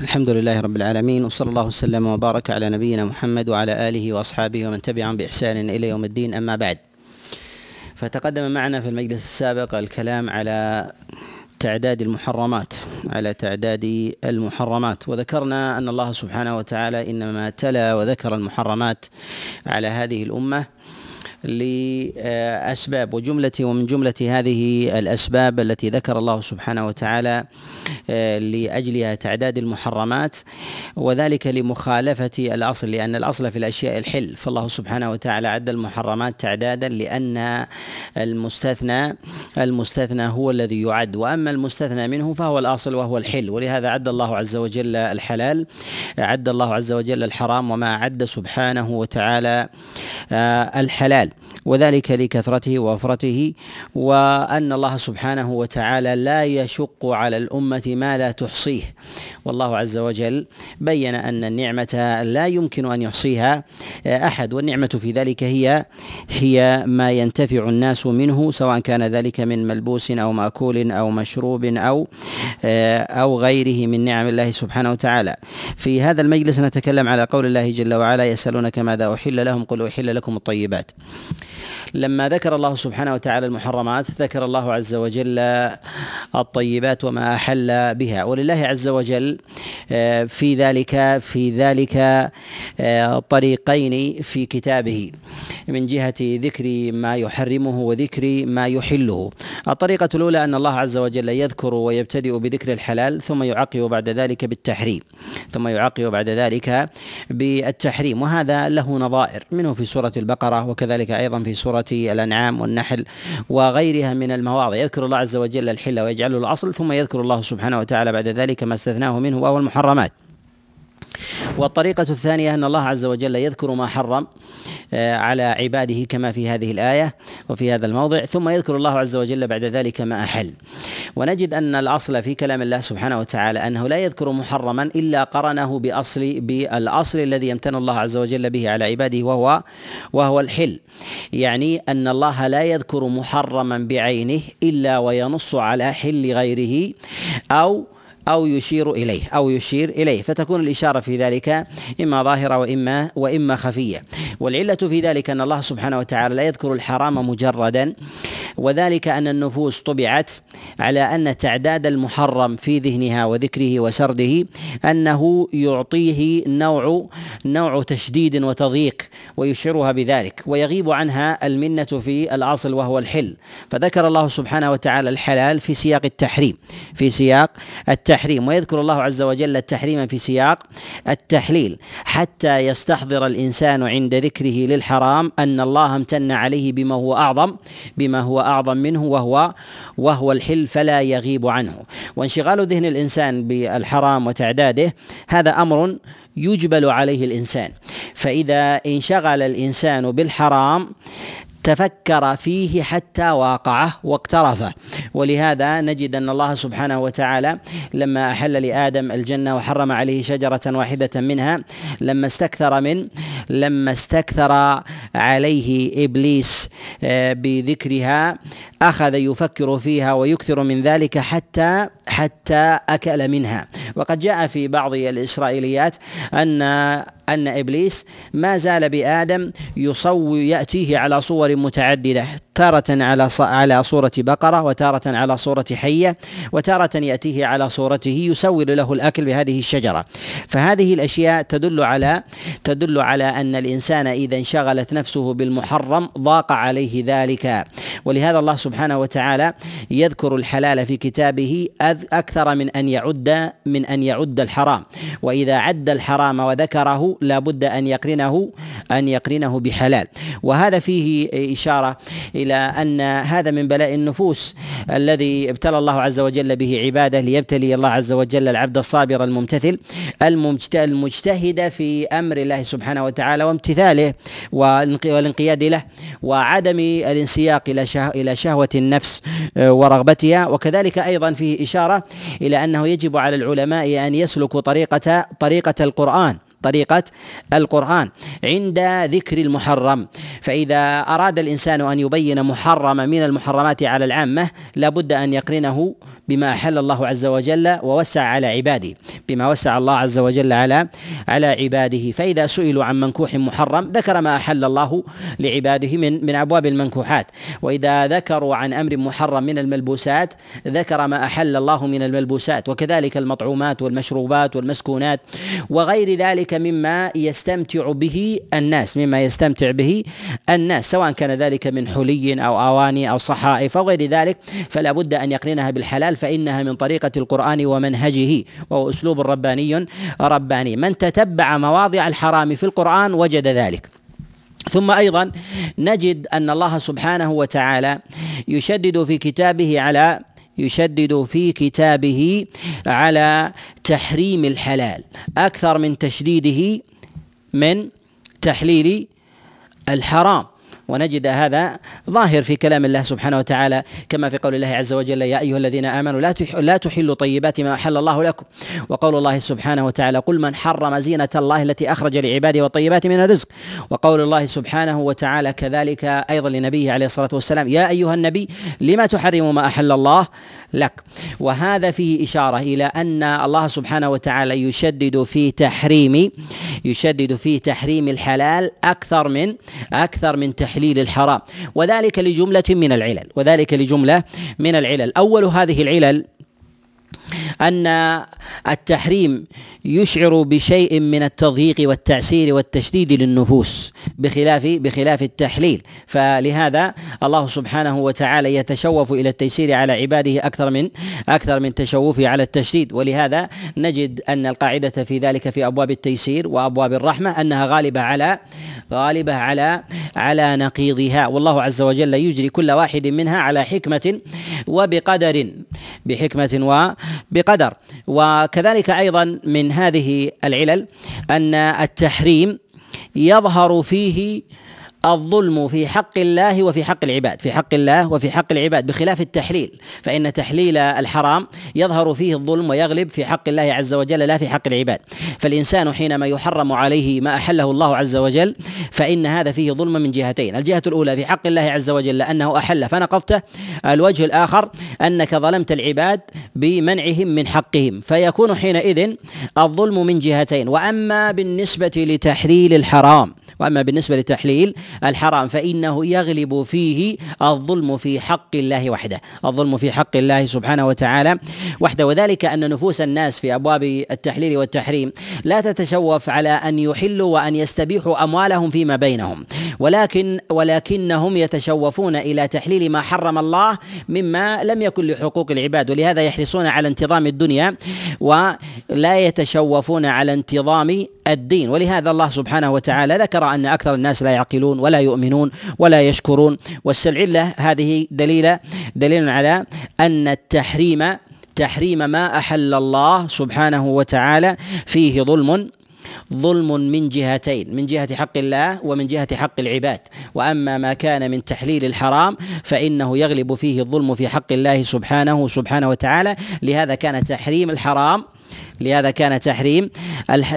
الحمد لله رب العالمين وصلى الله وسلم وبارك على نبينا محمد وعلى آله وأصحابه ومن تبعهم بإحسان إلى يوم الدين أما بعد. فتقدم معنا في المجلس السابق الكلام على تعداد المحرمات على تعداد المحرمات. وذكرنا أن الله سبحانه وتعالى إنما تلا وذكر المحرمات على هذه الأمة لأسباب وجملة ومن جملة هذه الأسباب التي ذكر الله سبحانه وتعالى آه، لأجلها تعداد المحرمات وذلك لمخالفة الأصل لأن الأصل في الأشياء الحل. فالله سبحانه وتعالى عد المحرمات تعدادا لأن المستثنى المستثنى هو الذي يعد. وأما المستثنى منه فهو الأصل وهو الحل ولهذا عد الله عز وجل الحلال عد الله عز وجل الحرام وما عد سبحانه وتعالى آه، الحلال. وذلك لكثرته ووفرته وأن الله سبحانه وتعالى لا يشق على الأمة ما لا تحصيه. والله عز وجل بين أن النعمة لا يمكن أن يحصيها أحد والنعمة في ذلك هي هي ما ينتفع الناس منه سواء كان ذلك من ملبوس أو مأكول أو مشروب أو أو غيره من نعم الله سبحانه وتعالى. في هذا المجلس نتكلم على قول الله جل وعلا يسألونك ماذا أحل لهم؟ قل أحل لكم الطيبات. لما ذكر الله سبحانه وتعالى المحرمات ذكر الله عز وجل الطيبات وما أحل بها. ولله عز وجل آه، في ذلك في ذلك آه، طريقين في كتابه. من جهة ذكر ما يحرمه وذكر ما يحله. الطريقة الأولى أن الله عز وجل يذكر ويبتدئ بذكر الحلال ثم يعقب بعد ذلك بالتحريم ثم يعقب بعد ذلك بالتحريم. وهذا له نظائر منه في سورة البقرة وكذلك أيضا في سورة الأنعام والنحل وغيرها من المواضع. يذكر الله عز وجل الحل ويجعله الأصل ثم يذكر الله سبحانه وتعالى بعد ذلك ما استثناه منه وهو المحرمات. والطريقة الثانية أن الله عز وجل يذكر ما حرم آه، على عباده كما في هذه الآية وفي هذا الموضع ثم يذكر الله عز وجل بعد ذلك ما أحل. ونجد أن الأصل في كلام الله سبحانه وتعالى أنه لا يذكر محرما إلا قرنه بأصل بالأصل الذي يمتن الله عز وجل به على عباده وهو وهو الحل. يعني أن الله لا يذكر محرما بعينه إلا وينص على حل غيره أو أو يشير إليه أو يشير إليه. فتكون الإشارة في ذلك إما ظاهرة وإما وإما خفية. والعلة في ذلك أن الله سبحانه وتعالى لا يذكر الحرام مجردا. وذلك أن النفوس طبعت على أن تعداد المحرم في ذهنها وذكره وسرده أنه يعطيه نوع نوع تشديد وتضييق ويشعرها بذلك ويغيب عنها المنة في الأصل وهو الحل. فذكر الله سبحانه وتعالى الحلال في سياق التحريم في سياق التحريم ويذكر الله عز وجل التحريم في سياق التحليل حتى يستحضر الإنسان عند ذكره للحرام أن الله امتن عليه بما هو أعظم بما هو أعظم منه وهو وهو الحل فلا يغيب عنه. وانشغال ذهن الإنسان بالحرام وتعداده هذا أمر يجبل عليه الإنسان. فإذا انشغل الإنسان بالحرام تفكر فيه حتى واقعه واقترفه ولهذا نجد أن الله سبحانه وتعالى لما أحل لآدم الجنة وحرم عليه شجرة واحدة منها لما استكثر من لما استكثر عليه إبليس آه، بذكرها أخذ يفكر فيها ويكثر من ذلك حتى حتى أكل منها. وقد جاء في بعض الإسرائيليات أن أن إبليس ما زال بآدم يصو يأتيه على صور متعددة. تارة على على صورة بقرة وتارة على صورة حية وتارة يأتيه على صورته يسول له الأكل بهذه الشجرة. فهذه الأشياء تدل على تدل على أن الإنسان إذا انشغلت نفسه بالمحرم ضاق عليه ذلك. ولهذا الله سبحانه وتعالى يذكر الحلال في كتابه أكثر من أن يعد من أن يعد الحرام. وإذا عد الحرام وذكره لا بد أن يقرنه أن يقرنه بحلال. وهذا فيه إشارة إلى أن هذا من بلاء النفوس الذي ابتلى الله عز وجل به عباده ليبتلي الله عز وجل العبد الصابر الممتثل المجتهد في أمر الله سبحانه وتعالى وامتثاله والانقياد له وعدم الانسياق إلى إلى شهوة النفس آه، ورغبتها. وكذلك أيضا فيه إشارة إلى أنه يجب على العلماء أن يسلكوا طريقه طريقة القرآن. طريقة القرآن عند ذكر المحرم. فإذا أراد الإنسان أن يبين محرما من المحرمات على العامة لابد أن يقرنه بما أحل الله عز وجل ووسع على عباده بما وسع الله عز وجل على على عباده. فإذا سئلوا عن منكوح محرم ذكر ما أحل الله لعباده من من أبواب المنكوحات. وإذا ذكروا عن أمر محرم من الملبوسات ذكر ما أحل الله من الملبوسات. وكذلك المطعومات والمشروبات والمسكونات وغير ذلك مما يستمتع به الناس مما يستمتع به الناس. سواء كان ذلك من حلي أو أواني أو صحائف أو غير ذلك فلا بد أن يقرنها بالحلال فإنها من طريقة القرآن ومنهجه وهو أسلوب رباني رباني. من تتبع مواضع الحرام في القرآن وجد ذلك. ثم أيضا نجد أن الله سبحانه وتعالى يشدد في كتابه على يشدد في كتابه على تحريم الحلال أكثر من تشديده من تحليل الحرام. ونجد هذا ظاهر في كلام الله سبحانه وتعالى كما في قول الله عز وجل يا أيها الذين آمنوا لا لا تحلوا طيبات ما أحل الله لكم. وقول الله سبحانه وتعالى قل من حرم زينة الله التي أخرج لعباده والطيبات من الرزق. وقول الله سبحانه وتعالى كذلك أيضا لنبيه عليه الصلاة والسلام يا أيها النبي لما تحرم ما أحل الله؟ لك. وهذا فيه إشارة إلى أن الله سبحانه وتعالى يشدد في تحريم يشدد في تحريم الحلال أكثر من أكثر من تحليل الحرام. وذلك لجملة من العلل وذلك لجملة من العلل. أول هذه العلل أن التحريم يشعر بشيء من التضييق والتعسير والتشديد للنفوس بخلاف بخلاف التحليل. فلهذا الله سبحانه وتعالى يتشوف إلى التيسير على عباده أكثر من أكثر من تشوفه على التشديد. ولهذا نجد أن القاعدة في ذلك في أبواب التيسير وأبواب الرحمة أنها غالبة على غالبة على على نقيضها. والله عز وجل يجري كل واحد منها على حكمة وبقدر بحكمة وبقدر وكذلك أيضا من هذه العلل أن التحريم يظهر فيه الظلم في حق الله وفي حق العباد في حق الله وفي حق العباد بخلاف التحليل. فإن تحليل الحرام يظهر فيه الظلم ويغلب في حق الله عز وجل لا في حق العباد. فالإنسان حينما يحرم عليه ما أحله الله عز وجل فإن هذا فيه ظلم من جهتين. الجهة الأولى في حق الله عز وجل أنه أحل. فنقضته الوجه الآخر أنك ظلمت العباد بمنعهم من حقهم. فيكون حينئذ الظلم من جهتين. وأما بالنسبة لتحليل الحرام وأما بالنسبة لتحليل الحرام فإنه يغلب فيه الظلم في حق الله وحده. الظلم في حق الله سبحانه وتعالى وحده. وذلك أن نفوس الناس في أبواب التحليل والتحريم لا تتشوف على أن يحلوا وأن يستبيحوا أموالهم فيما بينهم. ولكن ولكنهم يتشوفون إلى تحليل ما حرم الله مما لم يكن لحقوق العباد. ولهذا يحرصون على انتظام الدنيا ولا يتشوفون على انتظام الدين. ولهذا الله سبحانه وتعالى ذكر أن أكثر الناس لا يعقلون ولا يؤمنون ولا يشكرون. والسلعله هذه دليل دليل على أن التحريم تحريم ما أحل الله سبحانه وتعالى فيه ظلم ظلم من جهتين من جهة حق الله ومن جهة حق العباد. وأما ما كان من تحليل الحرام فإنه يغلب فيه الظلم في حق الله سبحانه سبحانه وتعالى. لهذا كان تحريم الحرام لهذا كان تحريم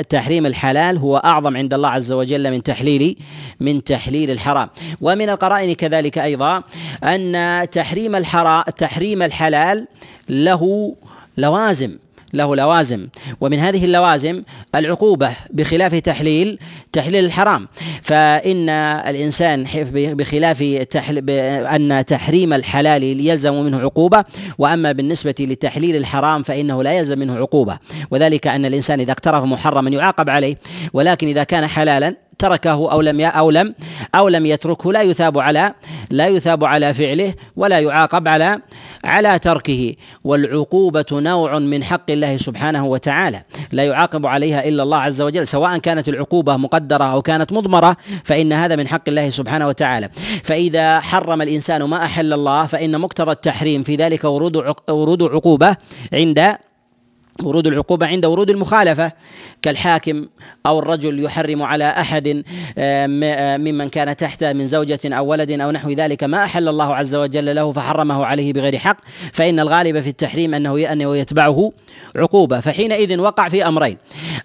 تحريم الحلال هو أعظم عند الله عز وجل من تحليل من تحليل الحرام. ومن القرائن كذلك أيضا أن تحريم الحرام تحريم الحلال له لوازم. له لوازم. ومن هذه اللوازم العقوبة بخلاف تحليل تحليل الحرام. فإن الإنسان بخلاف أن تحريم الحلال يلزم منه عقوبة وأما بالنسبة لتحليل الحرام فإنه لا يلزم منه عقوبة. وذلك أن الإنسان إذا اقترف محرما يعاقب عليه ولكن إذا كان حلالا تركه أو لم أو لم أو لم يتركه لا يثاب على لا يثاب على فعله ولا يعاقب على على تركه. والعقوبة نوع من حق الله سبحانه وتعالى. لا يعاقب عليها إلا الله عز وجل. سواء كانت العقوبة مقدرة أو كانت مضمرة فإن هذا من حق الله سبحانه وتعالى. فإذا حرم الإنسان ما أحل الله فإن مقتضى التحريم في ذلك ورود ورود عقوبة عند ورود العقوبة عند ورود المخالفة. كالحاكم أو الرجل يحرم على أحد آه، آه، ممن كان تحته من زوجة أو ولد أو نحو ذلك ما أحل الله عز وجل له فحرمه عليه بغير حق فإن الغالب في التحريم أنه أنه يتبعه عقوبة. فحينئذ وقع في أمرين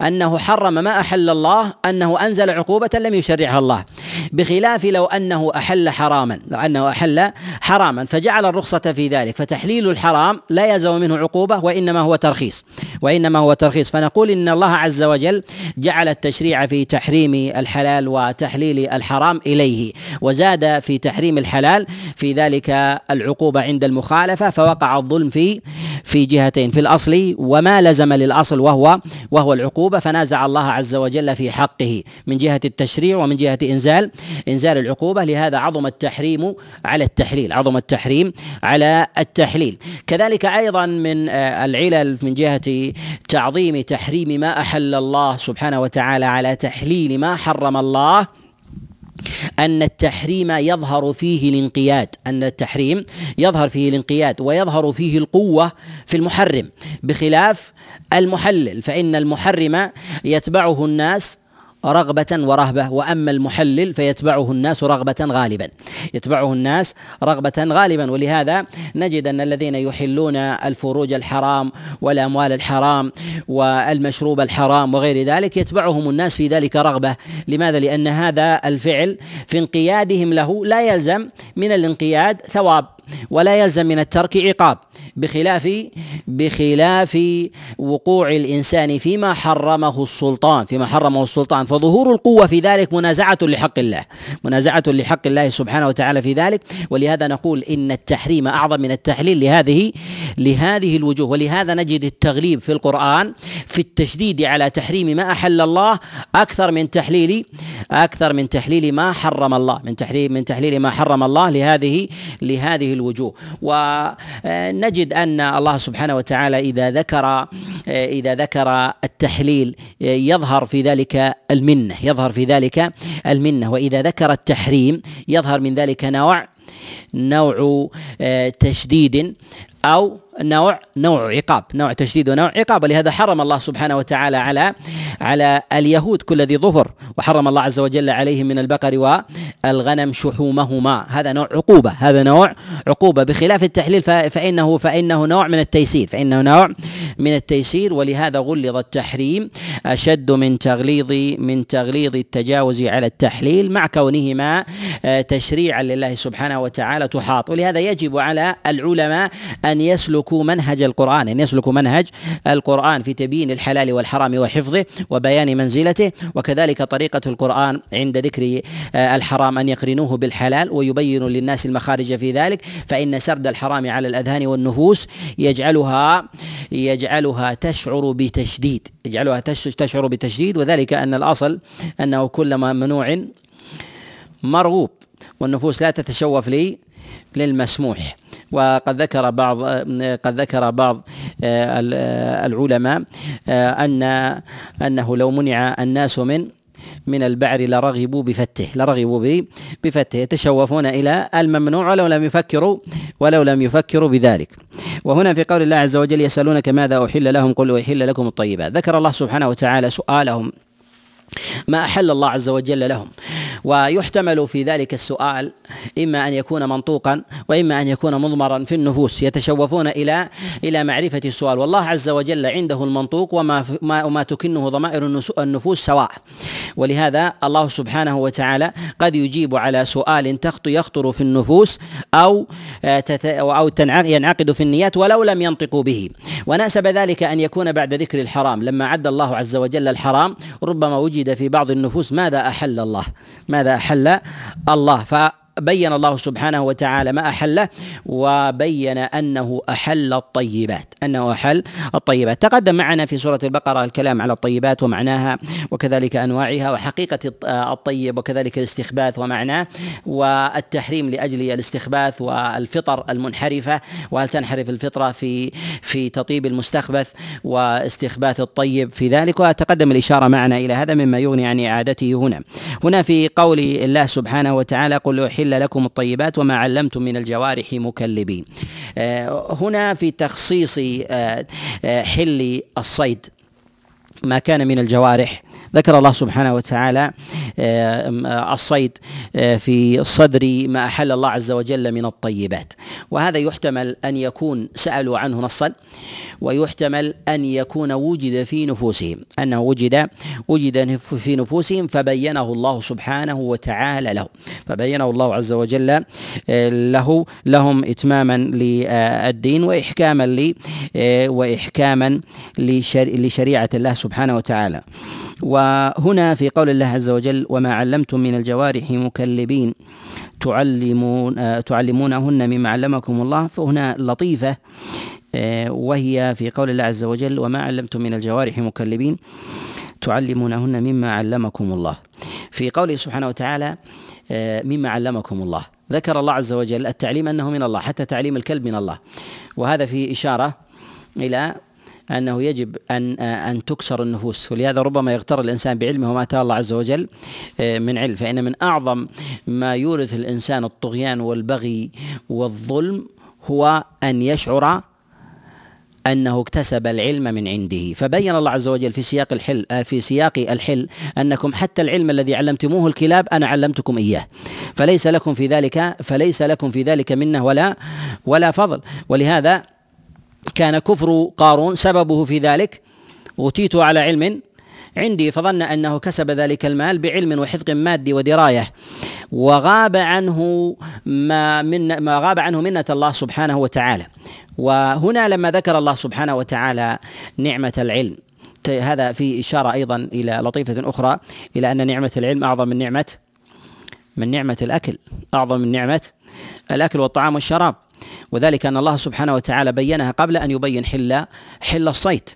أنه حرم ما أحل الله أنه أنزل عقوبة لم يشرعها الله. بخلاف لو أنه أحل حراما لو أنه أحل حراما فجعل الرخصة في ذلك. فتحليل الحرام لا يلزم منه عقوبة وإنما هو ترخيص وإنما هو ترخيص. فنقول إن الله عز وجل جعل التشريع في تحريم الحلال وتحليل الحرام إليه وزاد في تحريم الحلال في ذلك العقوبة عند المخالفة فوقع الظلم في في جهتين في الأصل وما لزم للأصل وهو وهو العقوبة فنازع الله عز وجل في حقه من جهة التشريع ومن جهة إنزال إنزال العقوبة لهذا عظم التحريم على التحليل عظم التحريم على التحليل. كذلك أيضا من العلل من جهة تعظيم تحريم ما أحل الله سبحانه وتعالى على تحليل ما حرم الله أن التحريم يظهر فيه الانقياد أن التحريم يظهر فيه الانقياد ويظهر فيه القوة في المحرم بخلاف المحلل فإن المحرم يتبعه الناس رغبة ورهبة وأما المحلل فيتبعه الناس رغبة غالبا. يتبعه الناس رغبة غالبا. ولهذا نجد أن الذين يحلون الفروج الحرام والأموال الحرام والمشروب الحرام وغير ذلك يتبعهم الناس في ذلك رغبة. لماذا؟ لأن هذا الفعل في انقيادهم له لا يلزم من الانقياد ثواب ولا يلزم من الترك عقاب. بخلاف بخلاف وقوع الإنسان فيما حرمه السلطان فيما حرمه السلطان. فظهور القوة في ذلك منازعة لحق الله منازعة لحق الله سبحانه وتعالى في ذلك. ولهذا نقول إن التحريم أعظم من التحليل لهذه لهذه الوجوه. ولهذا نجد التغليب في القرآن في التشديد على تحريم ما أحل الله أكثر من تحليل أكثر من تحليل ما حرم الله من تحريم من تحليل ما حرم الله لهذه لهذه الوجوه. ونجد أن الله سبحانه وتعالى إذا ذكر إذا ذكر التحليل يظهر في ذلك المنة يظهر في ذلك المنة. وإذا ذكر التحريم يظهر من ذلك نوع نوع تشديد أو نوع نوع عقاب نوع تشديد ونوع عقاب ولهذا حرم الله سبحانه وتعالى على على اليهود كل ذي ظفر وحرم الله عز وجل عليهم من البقر والغنم شحومهما. هذا نوع عقوبة هذا نوع عقوبة. بخلاف التحليل فإنه فإنه نوع من التيسير فإنه نوع من التيسير ولهذا غلظ التحريم أشد من تغليظ من تغليظ التجاوز على التحليل مع كونهما آه، تشريعا لله سبحانه وتعالى تحاط. ولهذا يجب على العلماء أن يسلكوا منهج القرآن أن يسلكوا منهج القرآن في تبيين الحلال والحرام وحفظه وبيان منزلته وكذلك طريقة القرآن عند ذكر آه، الحرام أن يقرنوه بالحلال ويبين للناس المخارج في ذلك فإن سرد الحرام على الأذهان والنفوس يجعلها يجعلها تشعر بتشديد يجعلها تشعر بتشديد وذلك أن الأصل أنه كل ممنوع مرغوب والنفوس لا تتشوف لي للمسموح. وقد ذكر بعض قد ذكر بعض آه، العلماء آه، أن أنه لو منع الناس من من البعر لرغبوا بفته لرغبوا بفته يتشوفون إلى الممنوع ولو لم يفكروا ولو لم يفكروا بذلك. وهنا في قول الله عز وجل يسألونك ماذا أحل لهم؟ قل أحل لكم الطيبات. ذكر الله سبحانه وتعالى سؤالهم ما أحل الله عز وجل لهم. ويحتمل في ذلك السؤال إما أن يكون منطوقا وإما أن يكون مضمرا في النفوس يتشوفون إلى إلى معرفة السؤال. والله عز وجل عنده المنطوق وما ما وما تكنه ضمائر النفوس سواء. ولهذا الله سبحانه وتعالى قد يجيب على سؤال تخطو يخطر في النفوس أو أو ينعقد في النيات ولو لم ينطقوا به. ونأسب ذلك أن يكون بعد ذكر الحرام. لما عد الله عز وجل الحرام ربما وجد في بعض النفوس ماذا أحل الله؟ ماذا أحل الله؟ ف بين الله سبحانه وتعالى ما أحله وبين أنه أحل الطيبات أنه أحل الطيبات. تقدم معنا في سورة البقرة الكلام على الطيبات ومعناها وكذلك أنواعها وحقيقة الطيب وكذلك الاستخباث ومعناه والتحريم لأجل الاستخباث والفطر المنحرفة. وهل تنحرف الفطرة في في تطيب المستخبث واستخباث الطيب في ذلك؟ وتقدم الإشارة معنا إلى هذا مما يغني عن إعادته هنا. هنا في قول الله سبحانه وتعالى قل أحل لكم الطيبات وما علمتم من الجوارح مكلبين. آه، هنا في تخصيص آه، آه، حل الصيد ما كان من الجوارح. ذكر الله سبحانه وتعالى آه، الصيد آه، في صدر ما أحل الله عز وجل من الطيبات. وهذا يحتمل أن يكون سألوا عنه نصا ويحتمل أن يكون وجد في نفوسهم. أنه وجد وجد في نفوسهم فبينه الله سبحانه وتعالى له. فبينه الله عز وجل آه، له لهم اتماما للدين واحكاما ل واحكاما لشريعة الله سبحانه وتعالى. وهنا في قول الله عز وجل وما علمتم من الجوارح مكلبين تعلمون تعلمونهن مما علمكم الله فهنا لطيفة وهي في قول الله عز وجل وما علمتم من الجوارح مكلبين تعلمونهن مما علمكم الله. في قوله سبحانه وتعالى مما علمكم الله. ذكر الله عز وجل التعليم أنه من الله حتى تعليم الكلب من الله. وهذا في إشارة إلى أنه يجب أن أن تكسر النفوس. ولهذا ربما يغتر الإنسان بعلمه وما اتاه الله عز وجل آه، من علم. فإن من أعظم ما يورث الإنسان الطغيان والبغي والظلم هو أن يشعر أنه اكتسب العلم من عنده. فبين الله عز وجل في سياق الحل آه، في سياق الحل أنكم حتى العلم الذي علمتموه الكلاب أنا علمتكم إياه. فليس لكم في ذلك فليس لكم في ذلك منه ولا ولا فضل. ولهذا كان كفر قارون سببه في ذلك. أوتيت على علم عندي فظن أنه كسب ذلك المال بعلم وحذق مادي ودراية. وغاب عنه ما من ما غاب عنه منة الله سبحانه وتعالى. وهنا لما ذكر الله سبحانه وتعالى نعمة العلم هذا في إشارة أيضا إلى لطيفة أخرى إلى أن نعمة العلم أعظم من نعمة من نعمة الأكل أعظم من نعمة الأكل والطعام والشراب. وذلك أن الله سبحانه وتعالى بينها قبل أن يبين حل حل الصيد.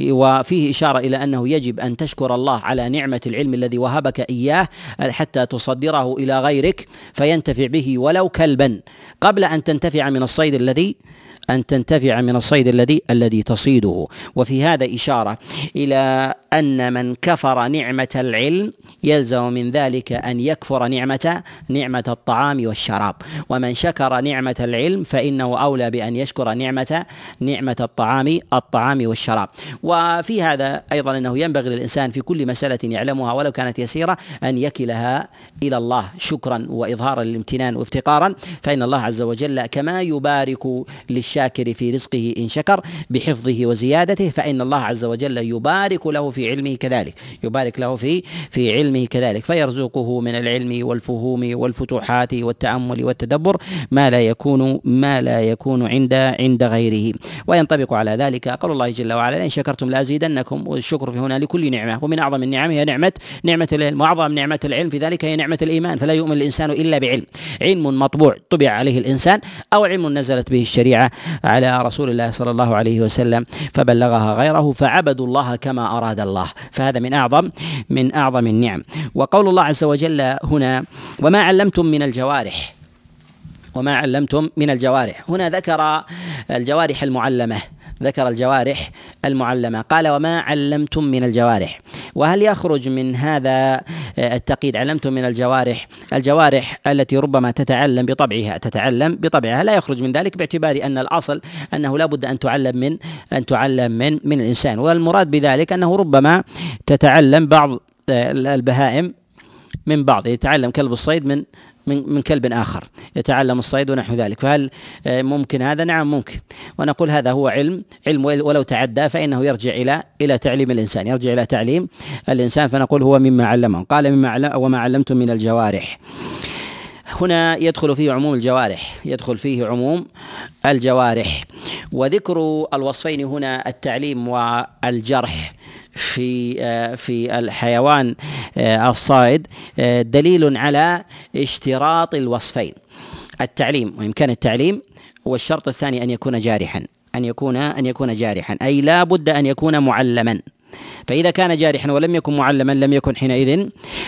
وفيه إشارة إلى أنه يجب أن تشكر الله على نعمة العلم الذي وهبك إياه حتى تصدره إلى غيرك فينتفع به ولو كلبا. قبل أن تنتفع من الصيد الذي أن تنتفع من الصيد الذي الذي تصيده. وفي هذا إشارة إلى أن من كفر نعمة العلم يلزم من ذلك أن يكفر نعمة نعمة الطعام والشراب. ومن شكر نعمة العلم فإنه أولى بأن يشكر نعمة نعمة الطعام الطعام والشراب. وفي هذا أيضا أنه ينبغي للإنسان في كل مسألة يعلمها ولو كانت يسيرة أن يكلها إلى الله شكرا واظهارا للامتنان وافتقارا. فإن الله عز وجل كما يبارك للشاكر في رزقه إن شكر بحفظه وزيادته فإن الله عز وجل يبارك له في علمه كذلك يبارك له في في علمه كذلك فيرزقه من العلم والفهوم والفتوحات والتأمل والتدبر ما لا يكون ما لا يكون عند عند غيره. وينطبق على ذلك قول الله جل وعلا إن شكرتم لأزيدنكم. والشكر في هنا لكل نعمة ومن أعظم النعم هي نعمة نعمة العلم وأعظم نعمة العلم في ذلك هي نعمة الإيمان فلا يؤمن الإنسان إلا بعلم. علم مطبوع طبع عليه الإنسان أو علم نزلت به الشريعة على رسول الله صلى الله عليه وسلم فبلغها غيره فعبدوا الله كما أراد الله. فهذا من أعظم من أعظم النعم. وقول الله عز وجل هنا وما علمتم من الجوارح. وما علمتم من الجوارح. هنا ذكر الجوارح المعلمة. ذكر الجوارح المعلمة. قال وما علمتم من الجوارح. وهل يخرج من هذا التقييد علمتم من الجوارح الجوارح التي ربما تتعلم بطبعها تتعلم بطبعها. لا يخرج من ذلك باعتبار أن الأصل أنه لا بد أن تعلم من أن تعلم من من الإنسان. والمراد بذلك أنه ربما تتعلم بعض البهائم من بعض. يتعلم كلب الصيد من من من كلب آخر يتعلم الصيد ونحو ذلك. فهل آه، ممكن هذا؟ نعم ممكن. ونقول هذا هو علم. علم ولو تعدى فإنه يرجع إلى إلى تعليم الإنسان يرجع إلى تعليم الإنسان. فنقول هو مما علمه. قال مما علم وما علمتم من الجوارح. هنا يدخل فيه عموم الجوارح. يدخل فيه عموم الجوارح. وذكر الوصفين هنا التعليم والجرح. في آه، في الحيوان آه، الصائد آه، دليل على اشتراط الوصفين. التعليم وإمكان التعليم والشرط الثاني أن يكون جارحا أن يكون أن يكون جارحا أي لا بد أن يكون معلما. فإذا كان جارحا ولم يكن معلما لم يكن حينئذ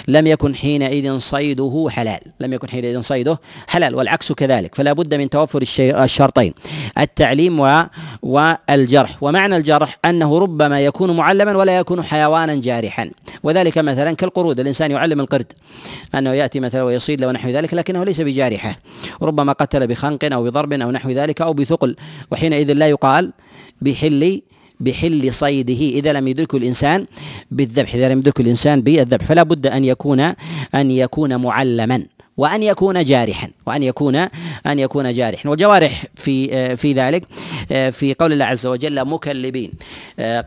لم يكن حينئذ صيده حلال. لم يكن حينئذ صيده حلال. والعكس كذلك. فلا بد من توفر الشرطين التعليم و والجرح. ومعنى الجرح أنه ربما يكون معلما ولا يكون حيوانا جارحا. وذلك مثلا كالقرود. الإنسان يعلم القرد أنه يأتي مثلا ويصيد له ونحو ذلك لكنه ليس بجارحة. ربما قتل بخنق أو بضرب أو نحو ذلك أو بثقل. وحينئذ لا يقال بحل بحل صيده إذا لم يدركه الإنسان بالذبح إذا لم يدركه الإنسان بالذبح فلا بد أن يكون أن يكون معلما. وأن يكون جارحا وأن يكون أن يكون جارحا. والجوارح في في ذلك في قول الله عز وجل مكلبين.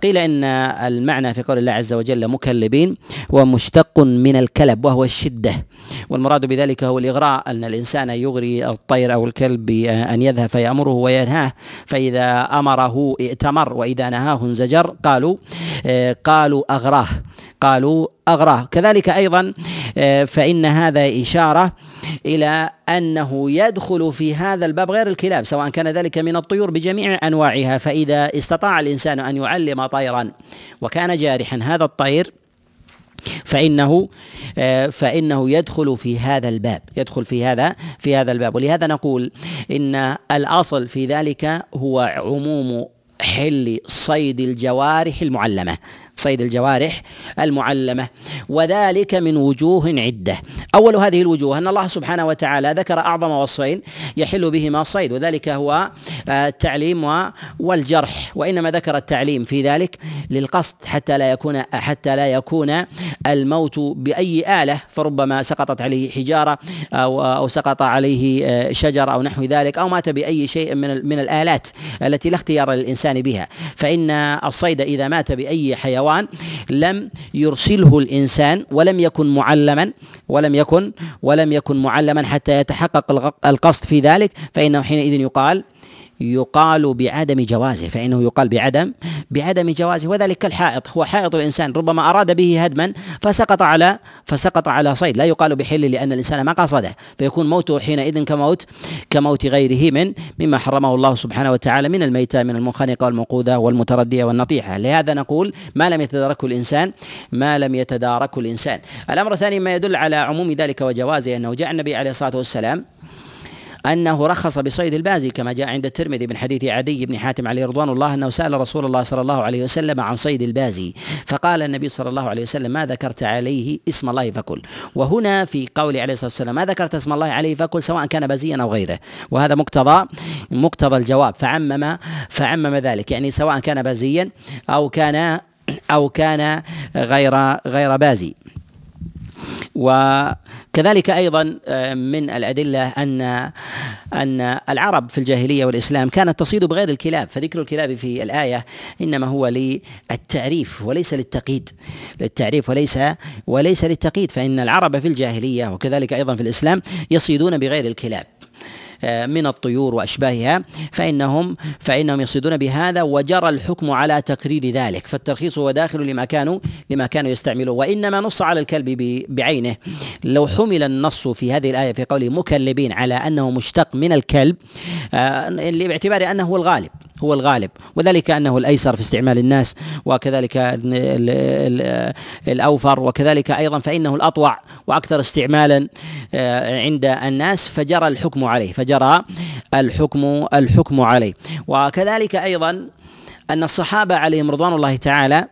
قيل إن المعنى في قول الله عز وجل مكلبين هو مشتق من الكلب وهو الشدة. والمراد بذلك هو الإغراء أن الإنسان يغري الطير أو الكلب بأن يذهب فيأمره وينهاه. فإذا أمره ائتمر وإذا نهاه انزجر قالوا قالوا أغراه. قالوا أغراه. كذلك أيضا فإن هذا إشارة إلى أنه يدخل في هذا الباب غير الكلاب سواء كان ذلك من الطيور بجميع أنواعها فإذا استطاع الإنسان أن يعلم طيرا وكان جارحا هذا الطير فإنه فإنه يدخل في هذا الباب يدخل في هذا في هذا الباب. ولهذا نقول إن الأصل في ذلك هو عموم حل صيد الجوارح المعلمة. صيد الجوارح المعلمة وذلك من وجوه عدة. أول هذه الوجوه أن الله سبحانه وتعالى ذكر أعظم وصفين يحل بهما الصيد وذلك هو آه، التعليم والجرح. وإنما ذكر التعليم في ذلك للقصد حتى لا يكون حتى لا يكون الموت بأي آلة فربما سقطت عليه حجارة أو أو سقط عليه آه، شجر أو نحو ذلك أو مات بأي شيء من من الآلات التي لا اختيار للإنسان بها. فإن الصيد إذا مات بأي حيوان حيوان لم يرسله الإنسان ولم يكن معلما ولم يكن ولم يكن معلما حتى يتحقق القصد في ذلك فإنه حينئذ يقال يقال بعدم جوازه فإنه يقال بعدم بعدم جوازه وذلك كالحائط هو حائط الإنسان ربما أراد به هدما فسقط على فسقط على صيد. لا يقال بحل لأن الإنسان ما قصده فيكون موته حينئذ كموت كموت غيره من مما حرمه الله سبحانه وتعالى من الميتة من المنخنقة والموقودة والمتردية والنطيحة. لهذا نقول ما لم يتداركه الإنسان ما لم يتداركه الإنسان. الأمر الثاني ما يدل على عموم ذلك وجوازه أنه جاء النبي عليه الصلاة والسلام أنه رخص بصيد البازي كما جاء عند الترمذي من حديث عدي بن حاتم عليه رضوان الله أنه سأل رسول الله صلى الله عليه وسلم عن صيد البازي فقال النبي صلى الله عليه وسلم ما ذكرت عليه اسم الله فكل وهنا في قول عليه الصلاة والسلام ما ذكرت اسم الله عليه فكل سواء كان بازيا أو غيره. وهذا مقتضى مقتضى الجواب. فعمم فعمم ذلك يعني سواء كان بازيا أو كان أو كان غير غير بازي. وكذلك أيضا آه، من الأدلة أن أن العرب في الجاهلية والإسلام كانت تصيد بغير الكلاب فذكر الكلاب في الآية إنما هو للتعريف وليس للتقييد للتعريف وليس وليس للتقييد فإن العرب في الجاهلية وكذلك أيضا في الإسلام يصيدون بغير الكلاب. من الطيور وأشباهها فانهم فإنهم يصيدون بهذا وجرى الحكم على تقرير ذلك. فالترخيص هو داخل لما كانوا لما كانوا يستعملون وإنما نص على الكلب بعينه. لو حمل النص في هذه الآية في قوله مكلبين على أنه مشتق من الكلب آه، باعتبار أنه هو الغالب. هو الغالب. وذلك أنه الأيسر في استعمال الناس وكذلك الأوفر وكذلك أيضا فإنه الأطوع وأكثر استعمالا آه، عند الناس فجرى الحكم عليه فجرى الحكم الحكم عليه. وكذلك أيضا أن الصحابة عليهم رضوان الله تعالى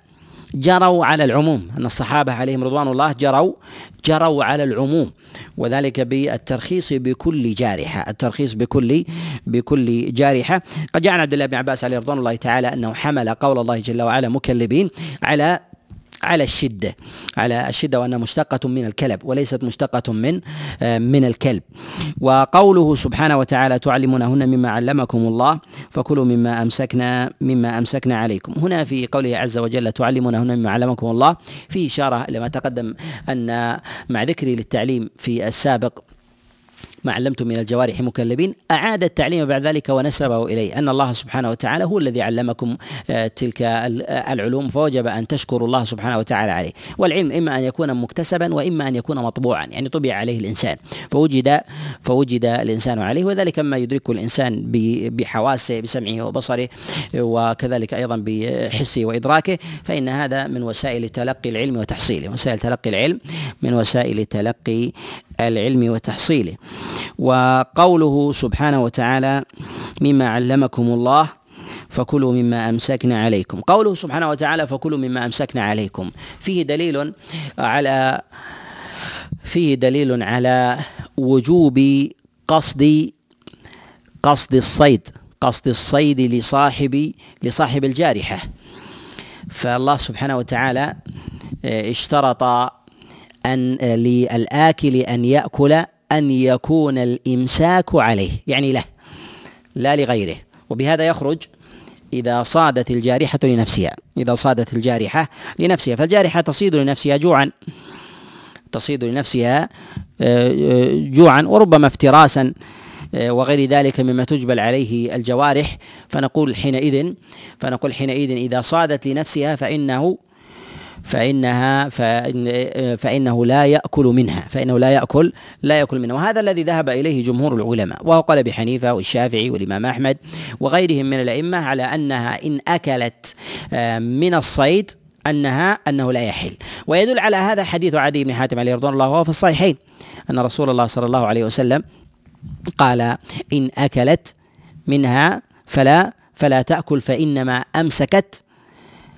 جروا على العموم أن الصحابة عليهم رضوان الله جروا جروا على العموم وذلك بالترخيص بكل جارحة الترخيص بكل بكل جارحة. قد جاء عن عبد الله بن عباس عليه رضوان الله تعالى أنه حمل قول الله جل وعلا مكلبين على على الشدة على الشدة وأنها مشتقة من الكلب وليست مشتقة من آه، من الكلب. وقوله سبحانه وتعالى تعلمونهن مما علمكم الله فكلوا مما أمسكنا مما أمسكنا عليكم. هنا في قوله عز وجل تعلمونهن مما علمكم الله في إشارة لما تقدم أن مع ذكري للتعليم في السابق ما علمتم من الجوارح مكلبين. أعاد التعليم بعد ذلك ونسبه إليه. أن الله سبحانه وتعالى هو الذي علمكم آه، تلك العلوم فوجب أن تشكروا الله سبحانه وتعالى عليه. والعلم إما أن يكون مكتسبا وإما أن يكون مطبوعا يعني طبع عليه الإنسان. فوجد فوجد الإنسان عليه وذلك ما يدركه الإنسان بحواسه بسمعه وبصره وكذلك أيضا بحسه وإدراكه. فإن هذا من وسائل تلقي العلم وتحصيله. وسائل تلقي العلم من وسائل تلقي العلم وتحصيله. وقوله سبحانه وتعالى مما علمكم الله فكلوا مما أمسكنا عليكم. قوله سبحانه وتعالى فكلوا مما أمسكنا عليكم. فيه دليل على فيه دليل على وجوب قصد قصد الصيد قصد الصيد لصاحب لصاحب الجارحة. فالله سبحانه وتعالى اشترط أن للآكل أن يأكل أن يكون الإمساك عليه يعني له لا لغيره. وبهذا يخرج إذا صادت الجارحة لنفسها إذا صادت الجارحة لنفسها. فالجارحة تصيد لنفسها جوعا تصيد لنفسها آه، آه، جوعا وربما افتراسا آه، وغير ذلك مما تجبل عليه الجوارح. فنقول حينئذ فنقول حينئذ إذا صادت لنفسها فإنه فإنها فإن فإنه لا يأكل منها فإنه لا يأكل لا يأكل منها. وهذا الذي ذهب إليه جمهور العلماء وهو قال أبي حنيفة والشافعي والإمام أحمد وغيرهم من الأئمة على أنها إن أكلت آه، من الصيد أنها أنه لا يحل. ويدل على هذا حديث عدي بن حاتم عليه رضوان الله وهو في الصحيحين أن رسول الله صلى الله عليه وسلم قال إن أكلت منها فلا فلا تأكل فإنما أمسكت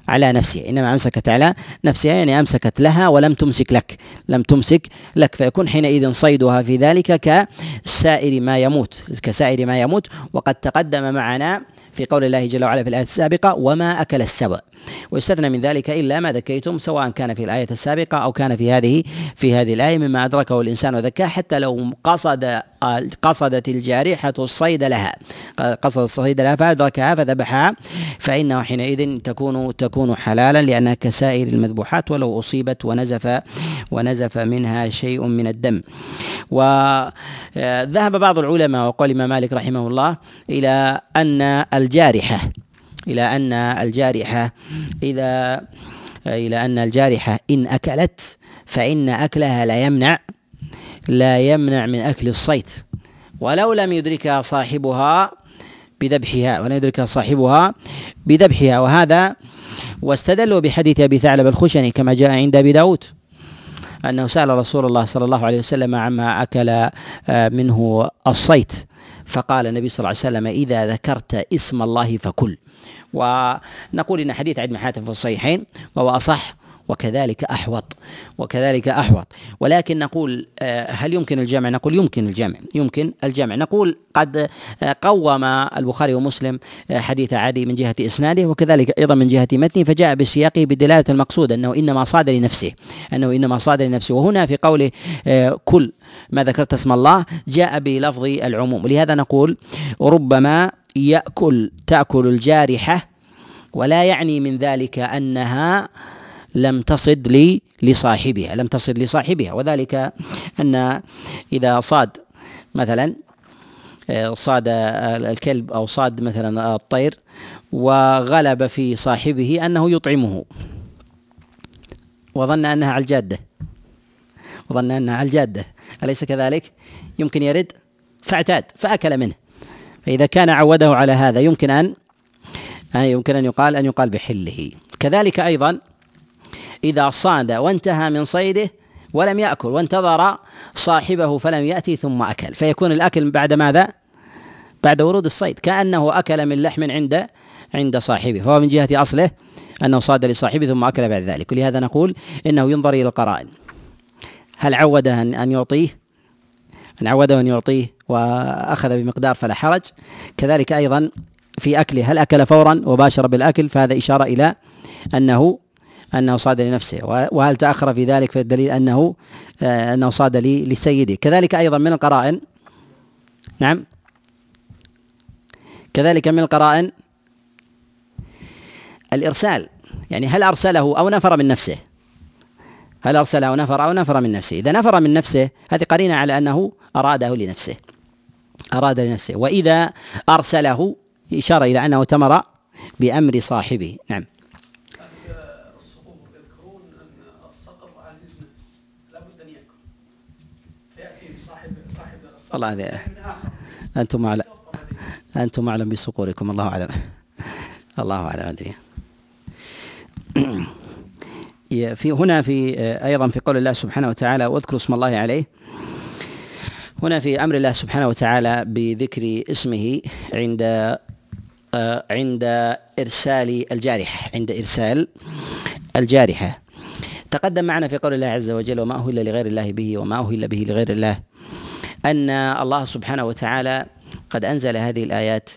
على نفسها إنما أمسكت على نفسها يعني أمسكت لها ولم تمسك لك. لم تمسك لك فيكون حينئذ صيدها في ذلك كسائر ما يموت كسائر ما يموت. وقد تقدم معنا في قول الله جل وعلا في الآية السابقة وما أكل السبع ويستثنى من ذلك إلا ما ذكيتم سواء كان في الآية السابقة أو كان في هذه في هذه الآية مما أدركه الإنسان وذكاه حتى لو قصد قصدت الجارحة الصيد لها. قصد الصيد لها فأدركها فذبحها فإنه حينئذ تكون تكون حلالا لأنها كسائر المذبوحات ولو أصيبت ونزف ونزف منها شيء من الدم. وذهب بعض العلماء وقال الإمام مالك رحمه الله إلى أن الجارحة إلى أن الجارحة إذا إلى أن الجارحة إن أكلت فإن أكلها لا يمنع لا يمنع من أكل الصيد. ولو لم يدركها صاحبها بذبحها ولم يدركها صاحبها بذبحها. وهذا واستدلوا بحديث أبي ثعلب الخشني كما جاء عند أبي داود أنه سأل رسول الله صلى الله عليه وسلم عما أكل آه، منه الصيت فقال النبي صلى الله عليه وسلم إذا ذكرت اسم الله فكل. ونقول إن حديث عدم حاتم في الصحيحين وهو أصح وكذلك أحوط وكذلك أحوط. ولكن نقول آه، هل يمكن الجمع؟ نقول يمكن الجمع يمكن الجمع. نقول قد آه، قوم البخاري ومسلم آه، حديث عدي من جهة إسناده وكذلك أيضا من جهة متنه فجاء بسياقه بدلالة المقصود أنه إنما صاد لنفسه أنه إنما صاد لنفسه. وهنا في قوله كل ما ذكرت اسم الله جاء بلفظ العموم. ولهذا نقول ربما يأكل تأكل الجارحة ولا يعني من ذلك أنها لم تصد لي لصاحبها لم تصد لصاحبها. وذلك أن إذا صاد مثلا آه، صاد الكلب أو صاد مثلا الطير وغلب في صاحبه أنه يطعمه. وظن أنها على الجادة. وظن أنها على الجادة. أليس كذلك؟ يمكن يرد فاعتاد فأكل منه. فإذا كان عوده على هذا يمكن أن يمكن أن يقال أن يقال بحله. كذلك أيضا إذا صاد وانتهى من صيده ولم يأكل وانتظر صاحبه فلم يأتي ثم أكل. فيكون الأكل بعد ماذا؟ بعد ورود الصيد. كأنه أكل من لحم عند عند صاحبه. فهو من جهة أصله أنه صاد لصاحبه ثم أكل بعد ذلك. ولهذا نقول إنه ينظر إلى القرائن. هل عوده أن يعطيه؟ أن عوده أن يعطيه وأخذ بمقدار فلا حرج. كذلك أيضا في أكله هل أكل فورا وباشر بالأكل؟ فهذا إشارة إلى أنه أنه صاد لنفسه. وهل تأخر في ذلك؟ فالدليل أنه آه، أنه صاد لسيده. كذلك أيضا من القرائن نعم. كذلك من القرائن الإرسال. يعني هل أرسله أو نفر من نفسه؟ هل أرسله أو نفر أو نفر من نفسه؟ إذا نفر من نفسه هذه قرينة على أنه أراده لنفسه. أراد لنفسه. وإذا أرسله إشارة إلى أنه تمر بأمر صاحبه. نعم. الله هذا أنتم أعلم. أنتم أعلم بصقوركم. الله أعلم. الله أعلم. أدري. في هنا في أيضا في قول الله سبحانه وتعالى واذكروا اسم الله عليه. هنا في أمر الله سبحانه وتعالى بذكر اسمه عند عند إرسال الجارح عند إرسال الجارحة. تقدم معنا في قول الله عز وجل وما أهل لغير الله به وما أهل به لغير الله. أن الله سبحانه وتعالى قد أنزل هذه الآيات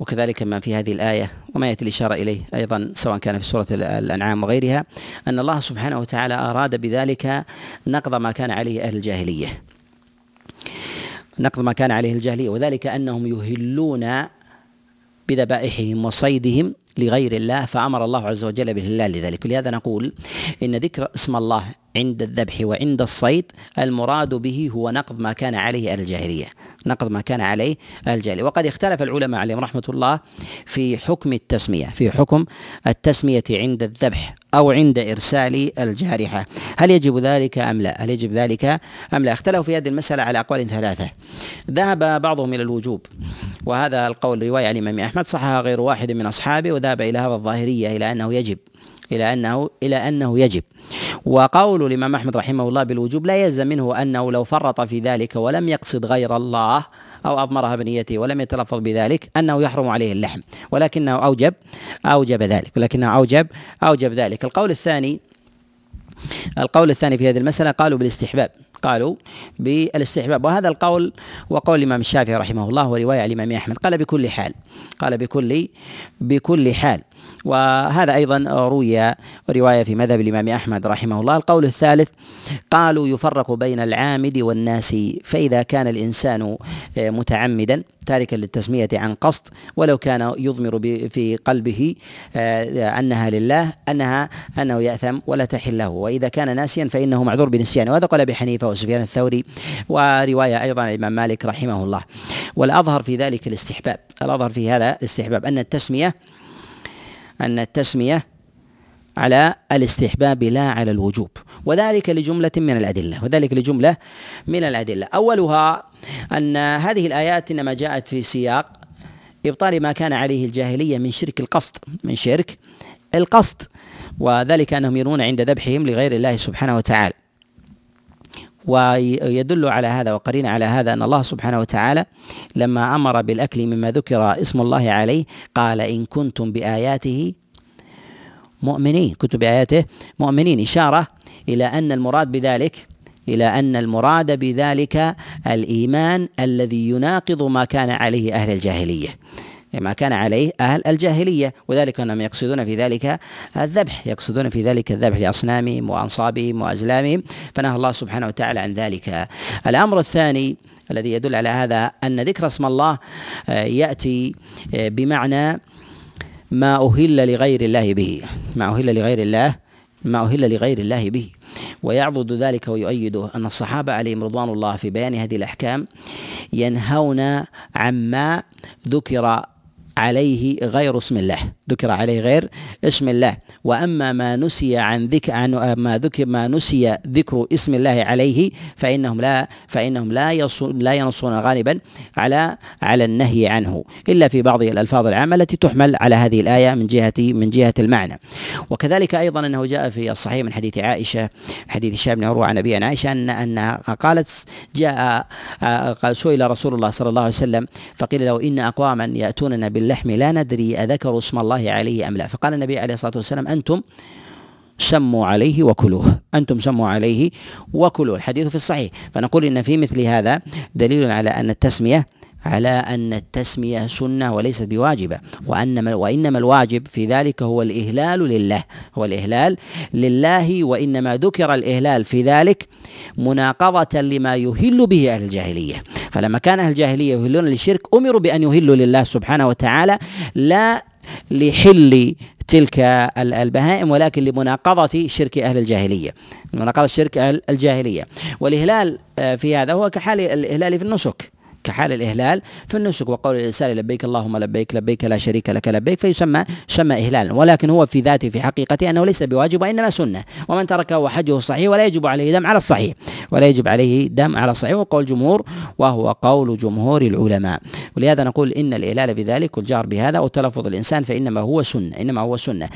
وكذلك ما في هذه الآية وما يأتي الإشارة إليه أيضا سواء كان في سورة الأنعام وغيرها أن الله سبحانه وتعالى أراد بذلك نقض ما كان عليه أهل الجاهلية. نقض ما كان عليه الجاهلية وذلك أنهم يهلون بذبائحهم وصيدهم لغير الله فأمر الله عز وجل بالهلال لذلك. ولهذا نقول إن ذكر اسم الله عند الذبح وعند الصيد المراد به هو نقض ما كان عليه الجاهلية. نقض ما كان عليه الجاهلية وقد اختلف العلماء عليهم رحمة الله في حكم التسمية في حكم التسمية عند الذبح أو عند إرسال الجارحة. هل يجب ذلك أم لا؟ هل يجب ذلك أم لا؟ اختلفوا في هذه المسألة على أقوال ثلاثة. ذهب بعضهم إلى الوجوب وهذا القول رواية عن الإمام أحمد صحها غير واحد من أصحابه وذهب إلى هذا الظاهرية إلى أنه يجب. إلى أنه إلى أنه يجب. وقول الإمام أحمد رحمه الله بالوجوب لا يلزم منه أنه لو فرط في ذلك ولم يقصد غير الله أو أضمرها بنيته ولم يتلفظ بذلك أنه يحرم عليه اللحم. ولكنه أوجب أوجب ذلك. ولكنه أوجب أوجب ذلك. القول الثاني القول الثاني في هذه المسألة قالوا بالاستحباب. قالوا بالاستحباب. وهذا القول وقول الإمام الشافعي رحمه الله ورواية الإمام أحمد. قال بكل حال قال بكل بكل حال. وهذا أيضا روي رواية في مذهب الإمام أحمد رحمه الله. القول الثالث قالوا يفرق بين العامد والناس فإذا كان الإنسان متعمدا تاركا للتسمية عن قصد ولو كان يضمر في قلبه أنها لله أنها أنه يأثم ولا تحل له. وإذا كان ناسيا فإنه معذور بنسيانه وهذا قال أبي حنيفة وسفيان الثوري ورواية أيضا عن الإمام مالك رحمه الله. والأظهر في ذلك الاستحباب. الأظهر في هذا الاستحباب أن التسمية أن التسمية على الاستحباب لا على الوجوب. وذلك لجملة من الأدلة. وذلك لجملة من الأدلة. أولها أن هذه الآيات إنما جاءت في سياق إبطال ما كان عليه الجاهلية من شرك القصد من شرك القصد وذلك أنهم يرون عند ذبحهم لغير الله سبحانه وتعالى. ويدل على هذا وقرين على هذا أن الله سبحانه وتعالى لما أمر بالأكل مما ذكر اسم الله عليه قال إن كنتم بآياته مؤمنين كنتم بآياته مؤمنين. إشارة إلى أن المراد بذلك إلى أن المراد بذلك الإيمان الذي يناقض ما كان عليه أهل الجاهلية. ما كان عليه أهل الجاهلية وذلك أنهم يقصدون في ذلك الذبح يقصدون في ذلك الذبح لأصنامهم وأنصابهم وأزلامهم فنهى الله سبحانه وتعالى عن ذلك. الأمر الثاني الذي يدل على هذا أن ذكر اسم الله آه، يأتي آه، بمعنى ما أهل لغير الله به. ما أهل لغير الله ما أهل لغير الله به. ويعضد ذلك ويؤيد أن الصحابة عليهم رضوان الله في بيان هذه الأحكام ينهون عما ذكر عليه غير اسم الله. ذكر عليه غير اسم الله. وأما ما نسي عن ذكر عن ما ذكر ما نسي ذكر اسم الله عليه فإنهم لا فإنهم لا لا ينصون غالبا على على النهي عنه إلا في بعض الألفاظ العامة التي تحمل على هذه الآية من جهة من جهة المعنى. وكذلك أيضا أنه جاء في الصحيح من حديث عائشة حديث هشام بن عروة عن أبي عائشة أن انها قالت جاء قال سئل رسول الله صلى الله عليه وسلم فقيل له إن أقواما يأتوننا باللحم لا ندري أذكروا اسم الله عليه أم لا. فقال النبي عليه الصلاة والسلام أنتم سموا عليه وكلوه. أنتم سموا عليه وكلوه. الحديث في الصحيح. فنقول إن في مثل هذا دليل على أن التسمية على أن التسمية سنة وليست بواجبة. وأنما وإنما الواجب في ذلك هو الإهلال لله. هو الإهلال لله وإنما ذكر الإهلال في ذلك مناقضة لما يهل به أهل الجاهلية. فلما كان أهل الجاهلية يهلون للشرك أمروا بأن يهلوا لله سبحانه وتعالى. لا لحل تلك البهائم ولكن لمناقضة شرك أهل الجاهلية. مناقضة شرك أهل الجاهلية. والإهلال آه، في هذا هو كحال الإهلال في النسك. كحال الإهلال في النسك وقول الإنسان لبيك اللهم لبيك لبيك لا شريك لك لبيك فيسمى يسمى إهلالا. ولكن هو في ذاته في حقيقته أنه ليس بواجب وإنما سنة. ومن تركه وحجه صحيح ولا يجب عليه دم على الصحيح. ولا يجب عليه دم على الصحيح. وقول الجمهور وهو قول جمهور العلماء. ولهذا نقول إن الإهلال بذلك والجهر بهذا أو تلفظ الإنسان فإنما هو سنة إنما هو سنة.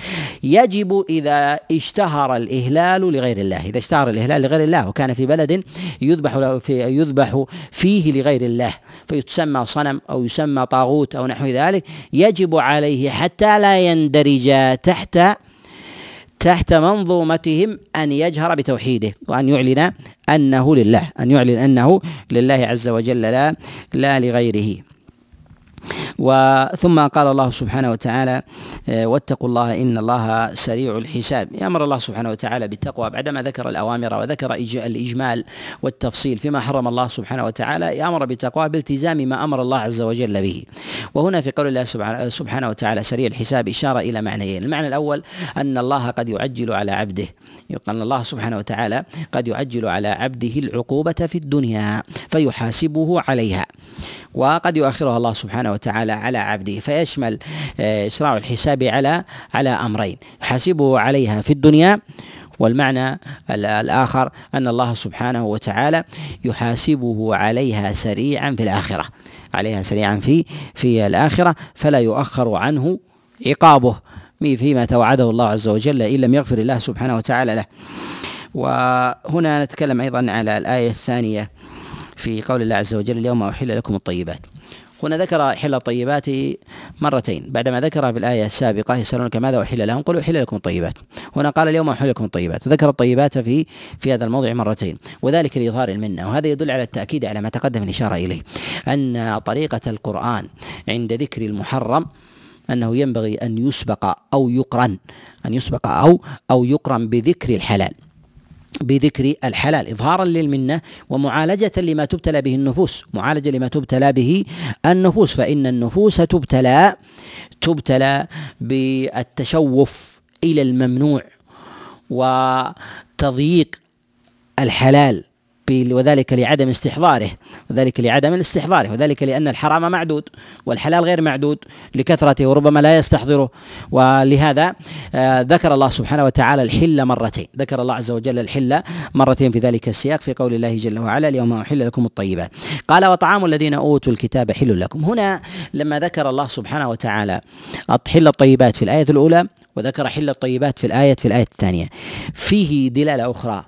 يجب إذا اشتهر الإهلال لغير الله. إذا اشتهر الإهلال لغير الله وكان في بلد يذبح في يذبح فيه لغير الله. فيتسمى صنم أو يسمى طاغوت أو نحو ذلك يجب عليه حتى لا يندرج تحت تحت منظومتهم أن يجهر بتوحيده وأن يعلن أنه لله أن يعلن أنه لله عز وجل لا لا لغيره. وثم قال الله سبحانه وتعالى آه، واتقوا الله إن الله سريع الحساب. يأمر الله سبحانه وتعالى بالتقوى بعدما ذكر الأوامر وذكر الإجمال والتفصيل فيما حرم الله سبحانه وتعالى يأمر بالتقوى بالتزام ما أمر الله عز وجل به. وهنا في قول الله سبحانه وتعالى سريع الحساب إشارة إلى معنيين. المعنى الأول أن الله قد يعجل على عبده. يقال الله سبحانه وتعالى قد يعجل على عبده العقوبة في الدنيا فيحاسبه عليها. وقد يؤخرها الله سبحانه وتعالى على عبده فيشمل آه، إسراع الحساب على على أمرين يحاسبه عليها في الدنيا والمعنى الآخر أن الله سبحانه وتعالى يحاسبه عليها سريعا في الآخرة. عليها سريعا في في الآخرة فلا يؤخر عنه عقابه. فيما توعده الله عز وجل إن لم يغفر الله سبحانه وتعالى له. وهنا نتكلم أيضا على الآية الثانية في قول الله عز وجل اليوم أحل لكم الطيبات. هنا ذكر حل الطيبات مرتين. بعدما ذكر في الآية السابقة يسألونك ماذا أحل لهم قل أحل لكم الطيبات. هنا قال اليوم أحل لكم الطيبات. ذكر الطيبات في في هذا الموضع مرتين وذلك لإظهار المنة وهذا يدل على التأكيد على ما تقدم الإشارة إليه أن طريقة القرآن عند ذكر المحرم أنه ينبغي أن يسبق أو يقرن أن يسبق أو أو يقرن بذكر الحلال. بذكر الحلال إظهارا للمنة ومعالجة لما تبتلى به النفوس. معالجة لما تبتلى به النفوس فإن النفوس تبتلى تبتلى بالتشوف إلى الممنوع وتضييق الحلال. وذلك لعدم استحضاره وذلك لعدم استحضاره وذلك لأن الحرام معدود والحلال غير معدود لكثرته وربما لا يستحضره. ولهذا آه، ذكر الله سبحانه وتعالى الحل مرتين ذكر الله عز وجل الحل مرتين في ذلك السياق في قول الله جل وعلا اليوم أحل لكم الطيبات. قال وطعام الذين أوتوا الكتاب حل لكم. هنا لما ذكر الله سبحانه وتعالى حل الطيبات في الآية الأولى وذكر حل الطيبات في الآية في الآية الثانية فيه دلالة أخرى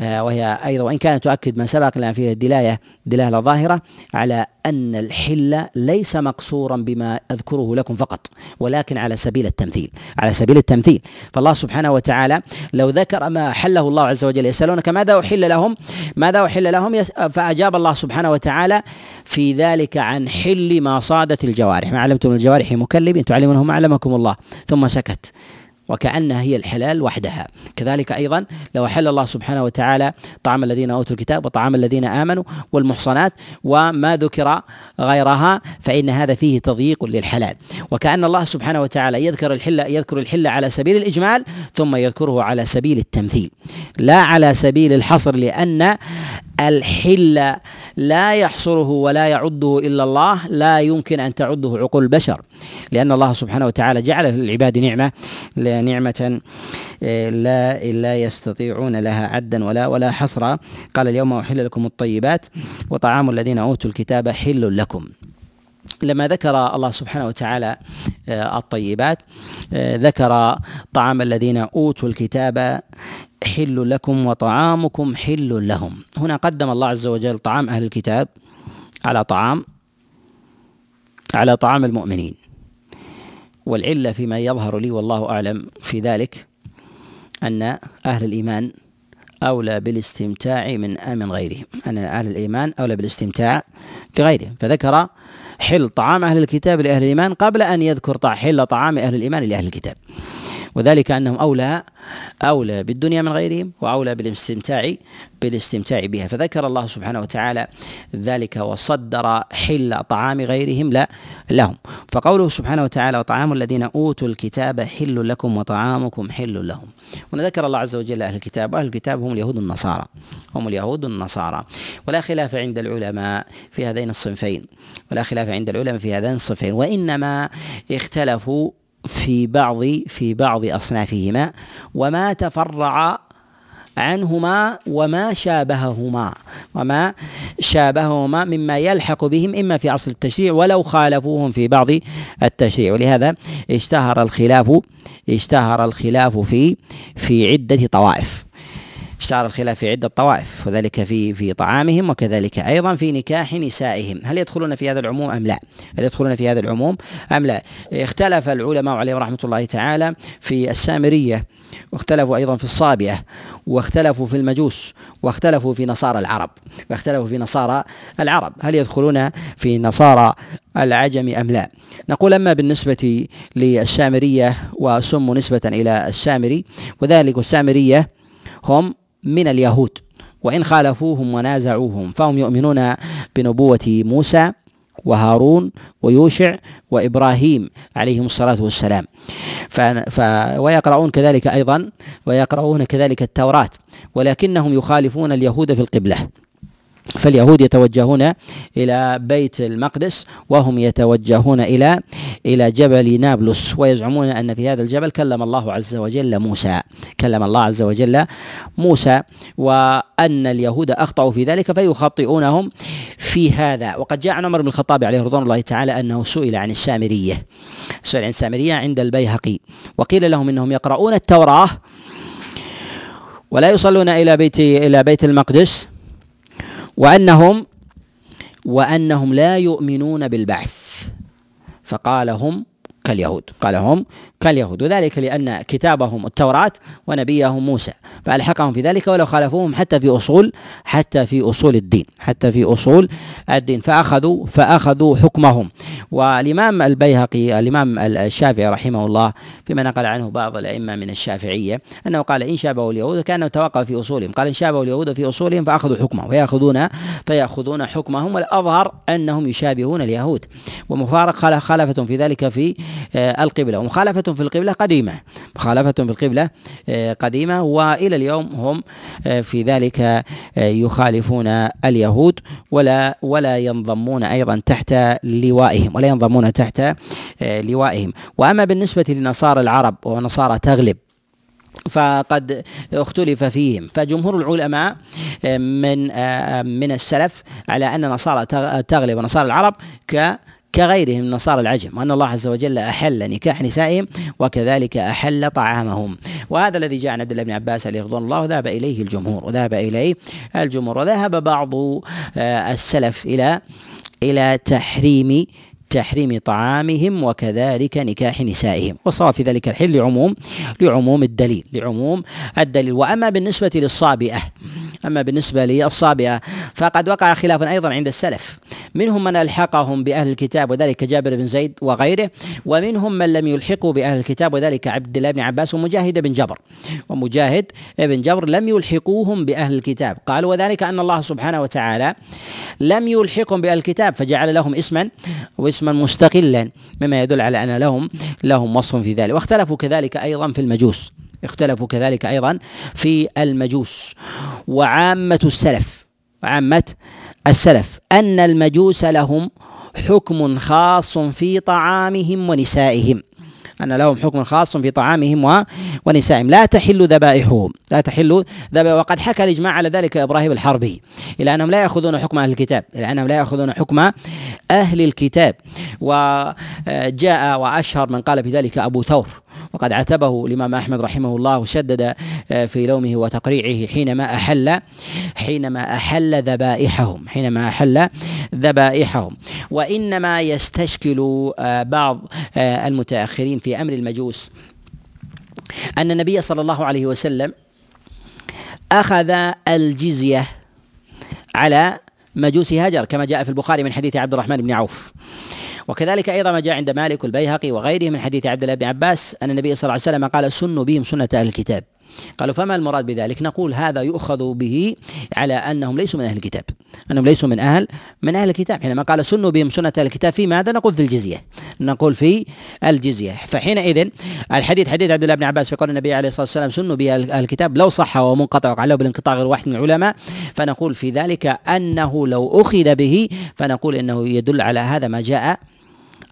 وهي أيضا وإن كانت تؤكد ما سبق لنا فيه الدلالة دلالة ظاهرة على أن الحل ليس مقصورا بما أذكره لكم فقط ولكن على سبيل التمثيل على سبيل التمثيل. فالله سبحانه وتعالى لو ذكر ما حله الله عز وجل يسألونك ماذا أحل لهم؟ ماذا أحل لهم؟ فأجاب الله سبحانه وتعالى في ذلك عن حل ما صادت الجوارح. ما علمتم الجوارح مكلبين؟ تعلمونه ما علمكم الله. ثم سكت. وكأنها هي الحلال وحدها. كذلك أيضا لو أحل الله سبحانه وتعالى طعام الذين أوتوا الكتاب وطعام الذين آمنوا والمحصنات وما ذكر غيرها فإن هذا فيه تضييق للحلال. وكأن الله سبحانه وتعالى يذكر الحل يذكر الحل على سبيل الإجمال ثم يذكره على سبيل التمثيل. لا على سبيل الحصر لأن الحل لا يحصره ولا يعده إلا الله لا يمكن أن تعده عقول البشر لأن الله سبحانه وتعالى جعل للعباد نعمة نعمة آه، لا لا يستطيعون لها عدا ولا ولا حصرا. قال اليوم أحل لكم الطيبات وطعام الذين أوتوا الكتاب حل لكم. لما ذكر الله سبحانه وتعالى آه، الطيبات آه، ذكر طعام الذين أوتوا الكتاب حل لكم وطعامكم حل لهم. هنا قدم الله عز وجل طعام أهل الكتاب على طعام على طعام المؤمنين. والعلة فيما يظهر لي والله أعلم في ذلك أن أهل الإيمان أولى بالاستمتاع من من غيرهم. أن أهل الإيمان أولى بالاستمتاع بغيرهم. فذكر حل طعام أهل الكتاب لأهل الإيمان قبل أن يذكر حل طعام أهل الإيمان لأهل الكتاب. وذلك أنهم أولى أولى بالدنيا من غيرهم وأولى بالاستمتاع بالاستمتاع بها. فذكر الله سبحانه وتعالى ذلك وصدر حل طعام غيرهم لا لهم. فقوله سبحانه وتعالى وطعام الذين أوتوا الكتاب حل لكم وطعامكم حل لهم. وذكر الله عز وجل أهل الكتاب أهل الكتاب هم اليهود النصارى هم اليهود النصارى ولا خلاف عند العلماء في هذين الصنفين. ولا خلاف عند العلماء في هذين الصنفين. وإنما اختلفوا في بعض في بعض أصنافهما وما تفرع عنهما وما شابههما. وما شابههما مما يلحق بهم إما في أصل التشريع ولو خالفوهم في بعض التشريع. ولهذا اشتهر الخلاف اشتهر الخلاف في في عدة طوائف. اشتهر الخلاف في عدة طوائف وذلك في في طعامهم وكذلك أيضا في نكاح نسائهم. هل يدخلون في هذا العموم أم لا؟ هل يدخلون في هذا العموم أم لا؟ اختلف العلماء عليهم رحمة الله تعالى في السامرية واختلفوا أيضا في الصابئة واختلفوا في المجوس واختلفوا في نصارى العرب واختلفوا في نصارى العرب. هل يدخلون في نصارى العجم أم لا؟ نقول أما بالنسبة للسامرية وسموا نسبة إلى السامري وذلك السامرية هم من اليهود وإن خالفوهم ونازعوهم. فهم يؤمنون بنبوة موسى وهارون ويوشع وإبراهيم عليهم الصلاة والسلام. ف... ف... ويقرؤون كذلك أيضا ويقرؤون كذلك التوراة ولكنهم يخالفون اليهود في القبلة. فاليهود يتوجهون إلى بيت المقدس وهم يتوجهون إلى إلى جبل نابلس ويزعمون أن في هذا الجبل كلم الله عز وجل موسى. كلم الله عز وجل موسى وأن اليهود أخطأوا في ذلك فيخطئونهم في هذا. وقد جاء عن عمر بن الخطاب عليه رضوان الله تعالى أنه سئل عن السامرية. سئل عن السامرية عند البيهقي وقيل لهم إنهم يقرؤون التوراة ولا يصلون إلى بيت إلى بيت المقدس. وأنهم وأنهم لا يؤمنون بالبعث. فقال هم كاليهود. قال هم كاليهود وذلك لأن كتابهم التوراة ونبيهم موسى فألحقهم في ذلك ولو خالفوهم حتى في أصول حتى في أصول الدين حتى في أصول الدين فأخذوا فأخذوا حكمهم. والإمام البيهقي الإمام الشافعي رحمه الله فيما نقل عنه بعض الأئمة من الشافعية أنه قال إن شابهوا اليهود كأنه توقف في أصولهم. قال إن شابهوا اليهود في أصولهم فأخذوا حكمهم فيأخذون فيأخذون حكمهم والأظهر أنهم يشابهون اليهود. ومفارق خلفة في ذلك في آه، القبلة. ومخالفة في القبلة قديمة مخالفة في القبلة آه، قديمة وإلى اليوم هم آه، في ذلك يخالفون اليهود ولا ولا ينضمون أيضا تحت لوائهم ولا ينضمون تحت لوائهم. وأما بالنسبة لنصارى العرب ونصارى تغلب فقد اختلف فيهم. فجمهور العلماء من من السلف على أن نصارى تغلب ونصارى العرب ك كغيرهم من نصارى العجم وأن الله عز وجل أحل نكاح نسائهم وكذلك أحل طعامهم. وهذا الذي جاء عن عبد الله بن عباس عليه رضوان الله ذهب إليه الجمهور وذهب إليه الجمهور وذهب بعض آه، السلف إلى إلى تحريم تحريم طعامهم وكذلك نكاح نسائهم. والصواب في ذلك الحل لعموم لعموم الدليل لعموم الدليل. وأما بالنسبة للصابئة أما بالنسبة للصابئة فقد وقع خلاف أيضا عند السلف. منهم من ألحقهم بأهل الكتاب وذلك جابر بن زيد وغيره ومنهم من لم يلحقوا بأهل الكتاب وذلك عبد الله بن عباس ومجاهد بن جبر. ومجاهد بن جبر لم يلحقوهم بأهل الكتاب. قال وذلك أن الله سبحانه وتعالى لم يلحقهم بأهل الكتاب فجعل لهم اسما مستقلا مما يدل على أن لهم لهم وصف في ذلك. واختلفوا كذلك أيضا في المجوس. اختلفوا كذلك أيضا في المجوس. وعامة السلف وعامه السلف أن المجوس لهم حكم خاص في طعامهم ونسائهم. أن لهم حكم خاص في طعامهم ونسائهم. لا تحل ذبائحهم لا تحل ذبائح. وقد حكى الإجماع على ذلك إبراهيم الحربي إلى أنهم لا يأخذون حكم أهل الكتاب إلى أنهم لا يأخذون حكم أهل الكتاب. وجاء وأشهر من قال في ذلك أبو ثور. وقد عتبه الإمام أحمد رحمه الله وشدد آه، في لومه وتقريعه حينما أحل حينما أحل ذبائحهم حينما أحل ذبائحهم. وإنما يستشكل آه، بعض آه، المتأخرين في أمر المجوس أن النبي صلى الله عليه وسلم أخذ الجزية على مجوس هاجر كما جاء في البخاري من حديث عبد الرحمن بن عوف. وكذلك أيضا ما جاء عند مالك والبيهقي وغيره من حديث عبد الله بن عباس أن النبي صلى الله عليه وسلم قال سنوا بهم سنة أهل الكتاب. قالوا فما المراد بذلك؟ نقول هذا يؤخذ به على أنهم ليسوا من أهل الكتاب، أنهم ليسوا من أهل من أهل الكتاب، حينما قال سنوا بهم سنة أهل الكتاب في ماذا؟ نقول في الجزية، نقول في الجزية، فحينئذ الحديث حديث عبد الله بن عباس في قول النبي عليه الصلاة والسلام سنوا به أهل الكتاب لو صح ومنقطع وعلّه بالانقطاع غير واحد من العلماء فنقول في ذلك أنه لو أخذ به فنقول إنه يدل على هذا ما جاء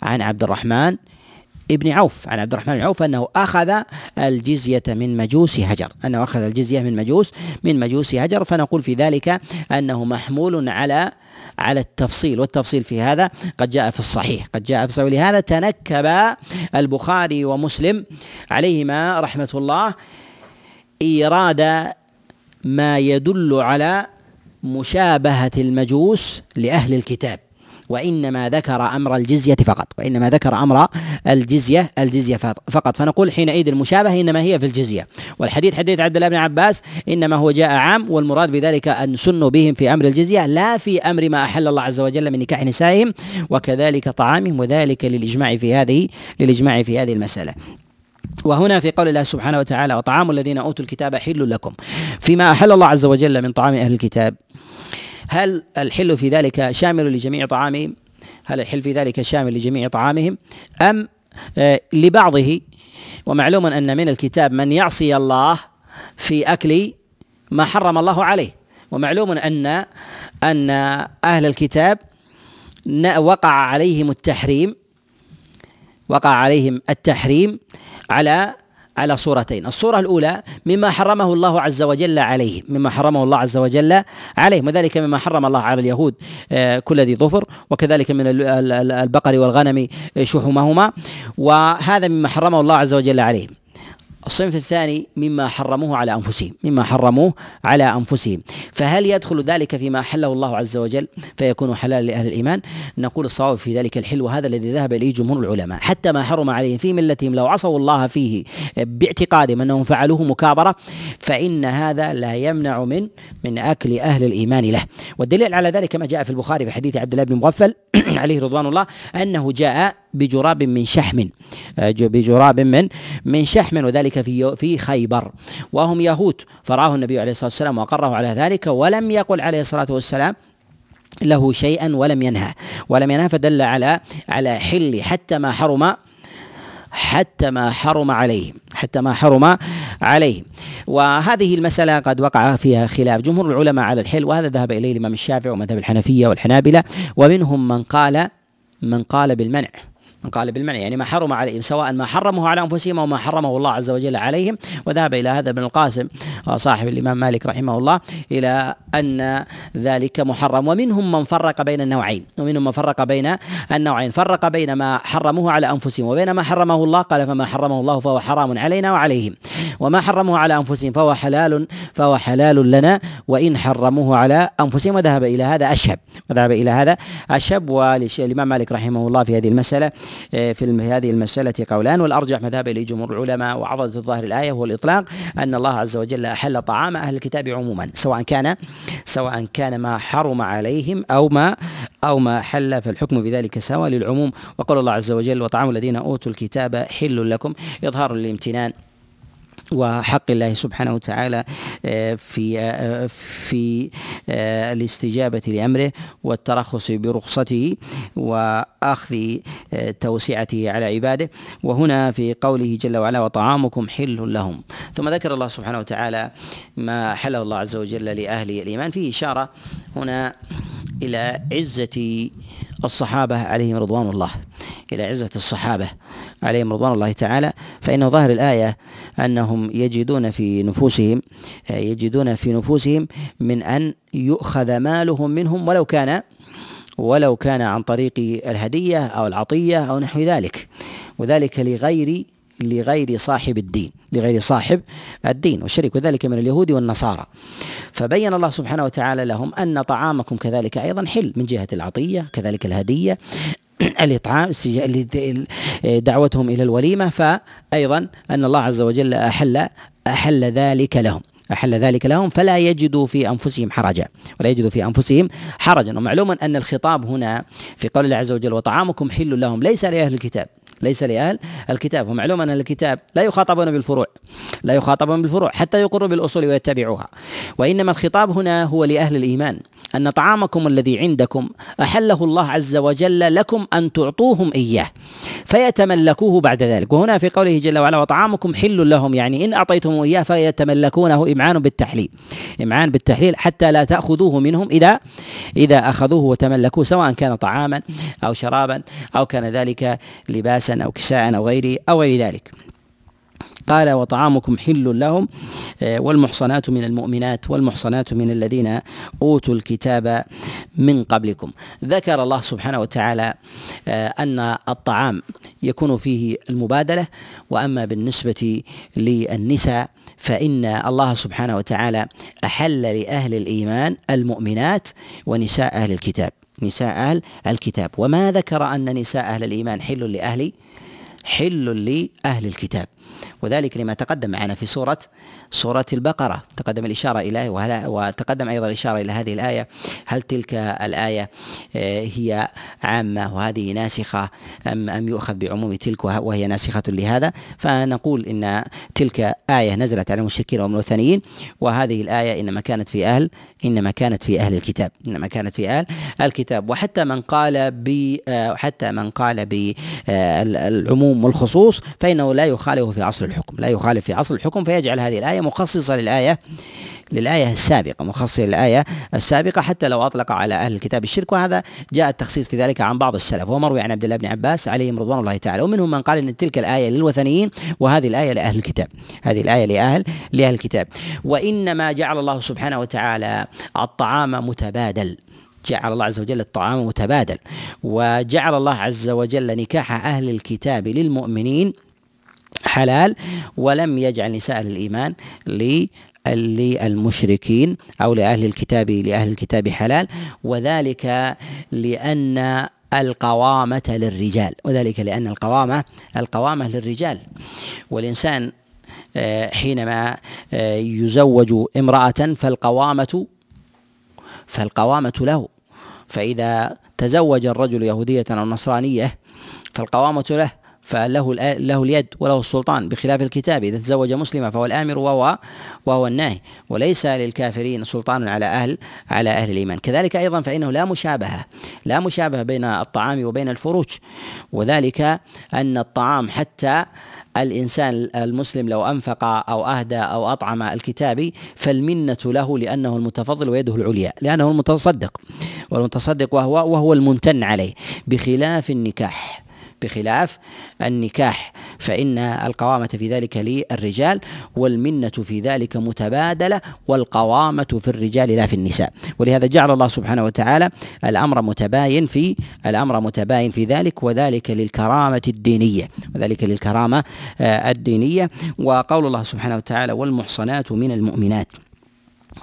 عن عبد الرحمن ابن عوف عن عبد الرحمن بن عوف أنه أخذ الجزية من مجوس هجر أنه أخذ الجزية من مجوس من مجوس هجر فنقول في ذلك أنه محمول على على التفصيل والتفصيل في هذا قد جاء في الصحيح قد جاء في الصحيح. ولهذا تنكب البخاري ومسلم عليهما رحمة الله إيراد ما يدل على مشابهة المجوس لأهل الكتاب. وإنما ذكر أمر الجزية فقط وإنما ذكر أمر الجزية الجزية فقط فنقول حينئذ المشابهة إنما هي في الجزية. والحديث حديث عبد الله بن عباس إنما هو جاء عام والمراد بذلك أن سنوا بهم في أمر الجزية لا في أمر ما أحل الله عز وجل من نكاح نسائهم وكذلك طعامهم وذلك للإجماع في هذه للإجماع في هذه المسألة. وهنا في قول الله سبحانه وتعالى وطعام الذين أوتوا الكتاب حل لكم فيما أحل الله عز وجل من طعام أهل الكتاب. هل الحل في ذلك شامل لجميع طعامهم؟ هل الحل في ذلك شامل لجميع طعامهم؟ أم آه، لبعضه ومعلوم أن من الكتاب من يعصي الله في أكل ما حرم الله عليه ومعلوم أن أن أهل الكتاب وقع عليهم التحريم وقع عليهم التحريم على على صورتين. الصورة الأولى مما حرمه الله عز وجل عليه مما حرمه الله عز وجل عليه وذلك مما حرم الله على اليهود آه، كل ذي ظفر وكذلك من البقر والغنم آه، شحومهما وهذا مما حرمه الله عز وجل عليهم الصنف الثاني مما حرموه على أنفسهم مما حرموه على أنفسهم. فهل يدخل ذلك فيما احله الله عز وجل فيكون حلال لأهل الإيمان؟ نقول الصواب في ذلك الحل وهذا الذي ذهب إليه جمهور العلماء. حتى ما حرم عليهم في ملتهم لو عصوا الله فيه باعتقادهم أنهم فعلوه مكابرة فإن هذا لا يمنع من من أكل أهل الإيمان له. والدليل على ذلك ما جاء في البخاري في حديث عبد الله بن مغفل عليه رضوان الله أنه جاء بجراب من شحم آه، بجراب من من شحم وذلك في في خيبر. وهم يهود فرآه النبي عليه الصلاة والسلام واقره على ذلك ولم يقل عليه الصلاة والسلام له شيئا ولم ينهى. ولم ينهى فدل على على حل حتى ما حرم حتى ما حرم عليه حتى ما حرم عليه. وهذه المسألة قد وقع فيها خلاف. جمهور العلماء على الحل وهذا ذهب إليه الإمام الشافعي ومذهب الحنفية والحنابلة ومنهم من قال من قال بالمنع. من قال بالمنع يعني ما حرم عليهم سواء ما حرمه على أنفسهم أو ما حرمه الله عز وجل عليهم. وذهب إلى هذا ابن القاسم صاحب الإمام مالك رحمه الله إلى أن ذلك محرم. ومنهم من فرق بين النوعين ومنهم من فرق بين النوعين. فرق بين ما حرموه على أنفسهم وبين ما حرمه الله قال فما حرمه الله فهو حرام علينا وعليهم. وما حرموه على أنفسهم فهو حلال فهو حلال لنا وإن حرموه على أنفسهم. وذهب إلى هذا أشهب وذهب إلى هذا أشهب والامام مالك رحمه الله في هذه المسألة آه، في هذه المسألة قولان. والأرجح مذهب إليه جمهور العلماء وعضدة الظاهر الآية هو الإطلاق أن الله عز وجل أحل طعام أهل الكتاب عموما سواء كان سواء كان ما حرم عليهم أو ما أو ما حل. فالحكم بذلك سواء للعموم. وقال الله عز وجل وطعام الذين أوتوا الكتاب حل لكم. إظهار للامتنان وحق الله سبحانه وتعالى آه، في آه، في آه، الاستجابة لأمره والترخص برخصته وأخذ توسعته على عباده. وهنا في قوله جل وعلا وطعامكم حل لهم ثم ذكر الله سبحانه وتعالى ما حله الله عز وجل لأهل الإيمان. فيه إشارة هنا إلى عزة الصحابة عليهم رضوان الله إلى عزة الصحابة عليهم رضوان الله تعالى فإن ظاهر الآية أنهم يجدون في نفوسهم يجدون في نفوسهم من أن يؤخذ مالهم منهم ولو كان ولو كان عن طريق الهدية أو العطية أو نحو ذلك وذلك لغير لغير صاحب الدين لغير صاحب الدين والشريك وذلك من اليهود والنصارى. فبين الله سبحانه وتعالى لهم أن طعامكم كذلك أيضا حل من جهة العطية كذلك الهدية الإطعام دعوتهم إلى الوليمة. فأيضا أن الله عز وجل أحل أحل ذلك لهم أحل ذلك لهم فلا يجدوا في أنفسهم حرجا ولا يجدوا في أنفسهم حرجا. ومعلوم أن الخطاب هنا في قول الله عز وجل وطعامكم حل لهم ليس لأهل الكتاب. ليس لأهل الكتاب. ومعلوم أن الكتاب لا يخاطبون بالفروع لا يخاطبون بالفروع حتى يقروا بالأصول ويتبعوها. وإنما الخطاب هنا هو لأهل الإيمان. أن طعامكم الذي عندكم أحله الله عز وجل لكم أن تعطوهم إياه فيتملكوه بعد ذلك. وهنا في قوله جل وعلا وطعامكم حل لهم. يعني إن أعطيتم إياه فيتملكونه إمعان بالتحليل إمعان بالتحليل حتى لا تأخذوه منهم إذا إذا أخذوه وتملكوه سواء كان طعاما أو شرابا أو كان ذلك لباسا أو كساء أو غيره أو غير ذلك. قال وطعامكم حل لهم آه، والمحصنات من المؤمنات والمحصنات من الذين أوتوا الكتاب من قبلكم. ذكر الله سبحانه وتعالى آه، أن الطعام يكون فيه المبادلة وأما بالنسبة للنساء فإن الله سبحانه وتعالى أحل لأهل الإيمان المؤمنات ونساء أهل الكتاب. نساء أهل الكتاب. وما ذكر أن نساء أهل الإيمان حل لأهل حل لأهل الكتاب. وذلك لما تقدم معنا في سورة سورة البقرة. تقدم الإشارة إليه وتقدم أيضا الإشارة إلى هذه الآية. هل تلك الآية آه، هي عامة وهذه ناسخة أم أم يؤخذ بعموم تلك وهي ناسخة لهذا؟ فنقول إن تلك آية نزلت على المشركين والمثنيين وهذه الآية إنما كانت في أهل إنما كانت في أهل الكتاب. إنما كانت في أهل الكتاب. وحتى من قال ب آه، حتى من قال بالعموم والخصوص فإنه لا يخالف في أصل الحكم لا يخالف في أصل الحكم فيجعل هذه الآية مخصصة للآية للآية السابقة مخصصة للآية السابقة حتى لو أطلق على أهل الكتاب الشرك وهذا جاء التخصيص في ذلك عن بعض السلف. ومروي عن عبد الله بن عباس عليهم رضوان الله تعالى ومنهم من قال أن تلك الآية للوثنيين وهذه الآية لأهل الكتاب هذه الآية لأهل لأهل الكتاب. وإنما جعل الله سبحانه وتعالى الطعام متبادل جعل الله عز وجل الطعام متبادل وجعل الله عز وجل نكاح أهل الكتاب للمؤمنين حلال ولم يجعل نساء الإيمان للمشركين أو لأهل الكتاب لأهل الكتاب حلال وذلك لأن القوامة للرجال وذلك لأن القوامة القوامة للرجال. والإنسان آه، حينما آه، يزوج امرأة فالقوامة فالقوامة له. فإذا تزوج الرجل يهودية أو نصرانية فالقوامة له. فله له اليد وله السلطان بخلاف الكتاب. إذا تزوج مسلما فهو الآمر وهو وهو الناهي وليس للكافرين سلطان على أهل على أهل الإيمان. كذلك أيضا فإنه لا مشابهة لا مشابهة بين الطعام وبين الفروج. وذلك أن الطعام حتى الإنسان المسلم لو أنفق أو أهدى أو أطعم الكتابي فالمنة له لأنه المتفضل ويده العليا لأنه المتصدق. والمتصدق وهو وهو الممتن عليه بخلاف النكاح. بخلاف النكاح فإن القوامة في ذلك للرجال والمنة في ذلك متبادلة والقوامة في الرجال لا في النساء. ولهذا جعل الله سبحانه وتعالى الأمر متباين في الأمر متباين في ذلك وذلك للكرامة الدينية وذلك للكرامة آه، الدينية. وقول الله سبحانه وتعالى والمحصنات من المؤمنات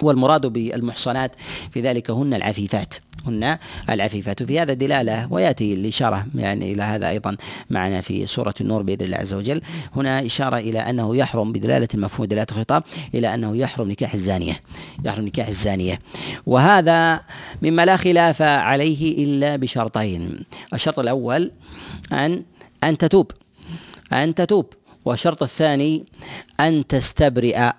والمراد بالمحصنات في ذلك هن العفيفات. هن العفيفات في هذا دلالة ويأتي الإشارة يعني إلى هذا أيضا معنا في سورة النور بإذن الله عز وجل. هنا إشارة إلى أنه يحرم بدلالة المفهوم دلالة الخطاب إلى أنه يحرم نكاح الزانية. يحرم نكاح الزانية. وهذا مما لا خلاف عليه إلا بشرطين. الشرط الأول أن أن تتوب. أن تتوب. والشرط الثاني أن تستبرئ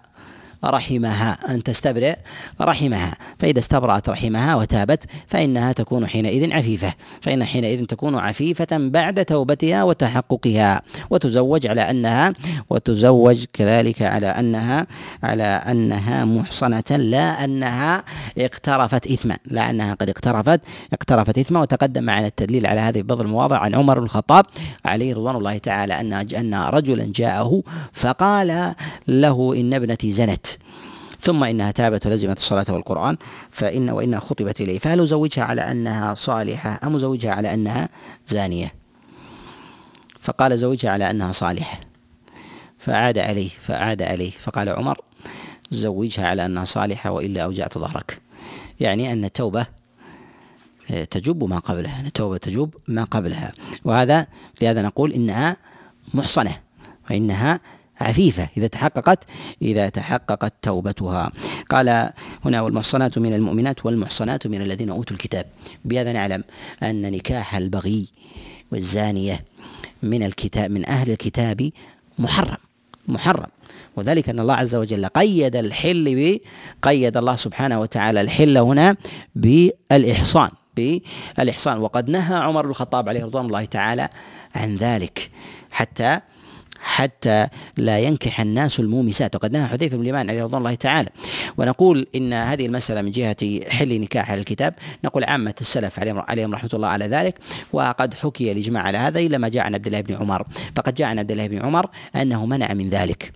رحمها أن تستبرئ رحمها. فإذا استبرأت رحمها وتابت فإنها تكون حينئذ عفيفة. فإن حينئذ تكون عفيفة بعد توبتها وتحققها. وتزوج على أنها وتزوج كذلك على أنها على أنها محصنة لا أنها اقترفت إثما. لا أنها قد اقترفت اقترفت إثما وتقدم معنا التدليل على هذه بعض المواضع عن عمر بن الخطاب عليه رضوان الله تعالى أن أن رجلا جاءه فقال له إن ابنتي زنت. ثم إنها تابت ولزمت الصلاة والقرآن فإن وإنها خطبت إليه فهل أزوجها على أنها صالحة أم أزوجها على أنها زانية؟ فقال زوجها على أنها صالحة. فأعاد عليه فأعاد عليه. فقال عمر زوجها على أنها صالحة وإلا أوجعت ظهرك. يعني أن التوبة تجب ما قبلها التوبة تجب ما قبلها. وهذا لهذا نقول إنها محصنة وإنها عفيفة إذا تحققت إذا تحققت توبتها. قال هنا والمحصنات من المؤمنات والمحصنات من الذين أوتوا الكتاب. بهذا نعلم أن نكاح البغي والزانية من الكتاب من أهل الكتاب محرم محرم. وذلك أن الله عز وجل قيد الحل ب قيد الله سبحانه وتعالى الحل هنا بالإحصان بالإحصان. وقد نهى عمر بن الخطاب عليه رضوان الله تعالى عن ذلك. حتى حتى لا ينكح الناس المومسات. وقد نهى حذيفة بن اليمان عليه رضوان الله تعالى. ونقول إن هذه المسألة من جهة حل نكاح على الكتاب. نقول عامة السلف عليهم رحمة الله على ذلك. وقد حكي الإجماع على هذا إلا ما جاء عن عبد الله بن عمر. فقد جاء عن عبد الله بن عمر أنه منع من ذلك.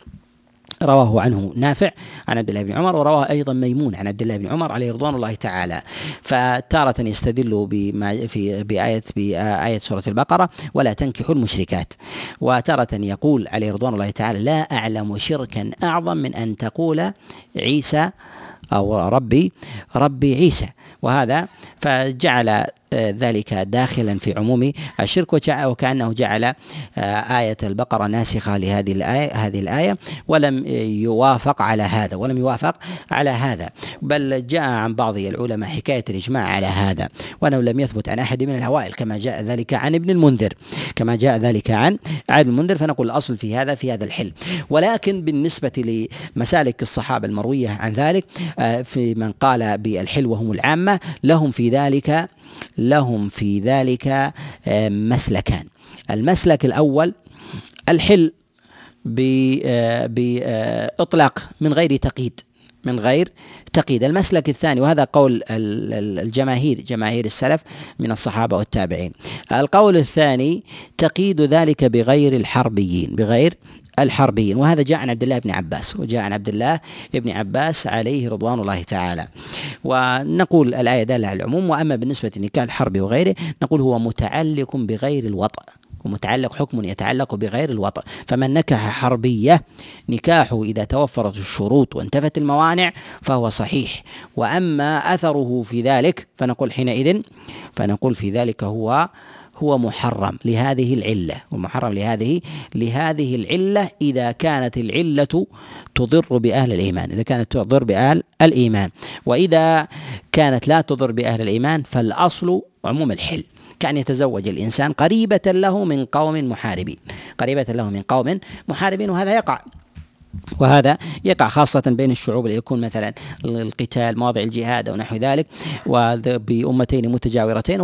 رواه عنه نافع عن عبد الله بن عمر ورواه أيضا ميمون عن عبد الله بن عمر عليه رضوان الله تعالى. فتارة يستدل بما في بآية بآية سورة البقرة ولا تنكحوا المشركات. وتارة يقول عليه رضوان الله تعالى لا أعلم شركا أعظم من أن تقول عيسى أو ربي ربي عيسى. وهذا فجعل ذلك داخلا في عموم الشرك وكأنه جعل آه، آية البقرة ناسخة لهذه الآية هذه الآية ولم يوافق على هذا ولم يوافق على هذا. بل جاء عن بعض العلماء حكاية الإجماع على هذا وأنه لم يثبت عن أحد من الأوائل كما جاء ذلك عن ابن المنذر. كما جاء ذلك عن ابن المنذر فنقول الأصل في هذا في هذا الحل. ولكن بالنسبة لمسالك الصحابة المروية عن ذلك آه، في من قال بالحل وهم العامة لهم في ذلك لهم في ذلك آه، مسلكان. المسلك الأول الحل بإطلاق آه، من غير تقييد من غير تقييد. المسلك الثاني وهذا قول الجماهير جماهير السلف من الصحابة والتابعين. القول الثاني تقييد ذلك بغير الحربيين بغير الحربيين. وهذا جاء عن عبد الله بن عباس. وجاء عن عبد الله بن عباس عليه رضوان الله تعالى. ونقول الآية دالة على العموم. وأما بالنسبة للنكاح الحربي وغيره نقول هو متعلق بغير الوطأ. ومتعلق حكم يتعلق بغير الوطأ. فمن نكح حربية نكاحه إذا توفرت الشروط وانتفت الموانع فهو صحيح. وأما أثره في ذلك فنقول حينئذ فنقول في ذلك هو هو محرم لهذه العلة ومحرم لهذه لهذه العلة إذا كانت العلة تضر بأهل الإيمان إذا كانت تضر بأهل الإيمان. وإذا كانت لا تضر بأهل الإيمان فالأصل عموم الحل كأن يتزوج الإنسان قريبة له من قوم محاربين قريبة له من قوم محاربين وهذا يقع. وهذا يقع خاصة بين الشعوب اللي يكون مثلا القتال مواضع الجهاد أو نحو ذلك وبأمتين متجاورتين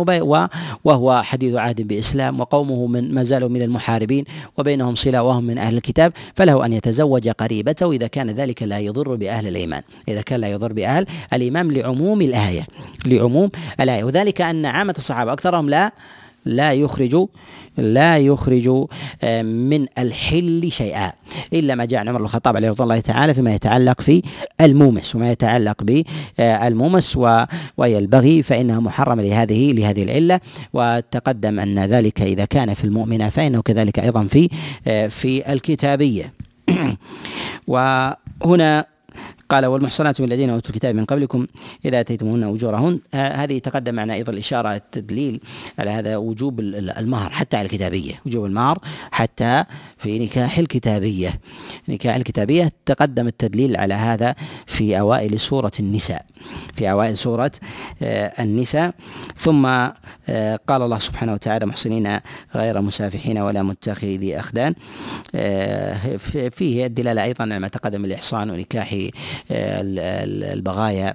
وهو حديث عهد بإسلام وقومه من ما زالوا من المحاربين وبينهم صلة وهم من أهل الكتاب فله أن يتزوج قريبته إذا كان ذلك لا يضر بأهل الإيمان. إذا كان لا يضر بأهل الإيمان لعموم الآية لعموم الآية. وذلك أن عامة الصحابة أكثرهم لا لا يخرج لا يخرج آه، من الحل شيئا إلا ما جاء عن عمر الخطاب عليه رضي الله تعالى فيما يتعلق في المومس وما يتعلق بالمومس وهي البغي فإنها محرمة لهذه لهذه العلة وتقدم أن ذلك إذا كان في المؤمنة فإنه كذلك أيضا في آه، في الكتابية. وهنا قال والمحصنات من الذين أوتوا الكتاب من قبلكم إذا أتيتموهن أجورهن. هذه تقدم معنا أيضا الإشارة التدليل على هذا وجوب المهر حتى على الكتابية وجوب المهر حتى في نكاح الكتابية. نكاح الكتابية تقدم التدليل على هذا في أوائل سورة النساء. في أوائل سورة آه، النساء. ثم آه، قال الله سبحانه وتعالى محسنين غير مسافحين ولا متخذي أخدان. آه، فيه الدلالة أيضا على ما تقدم الإحصان ونكاح البغايا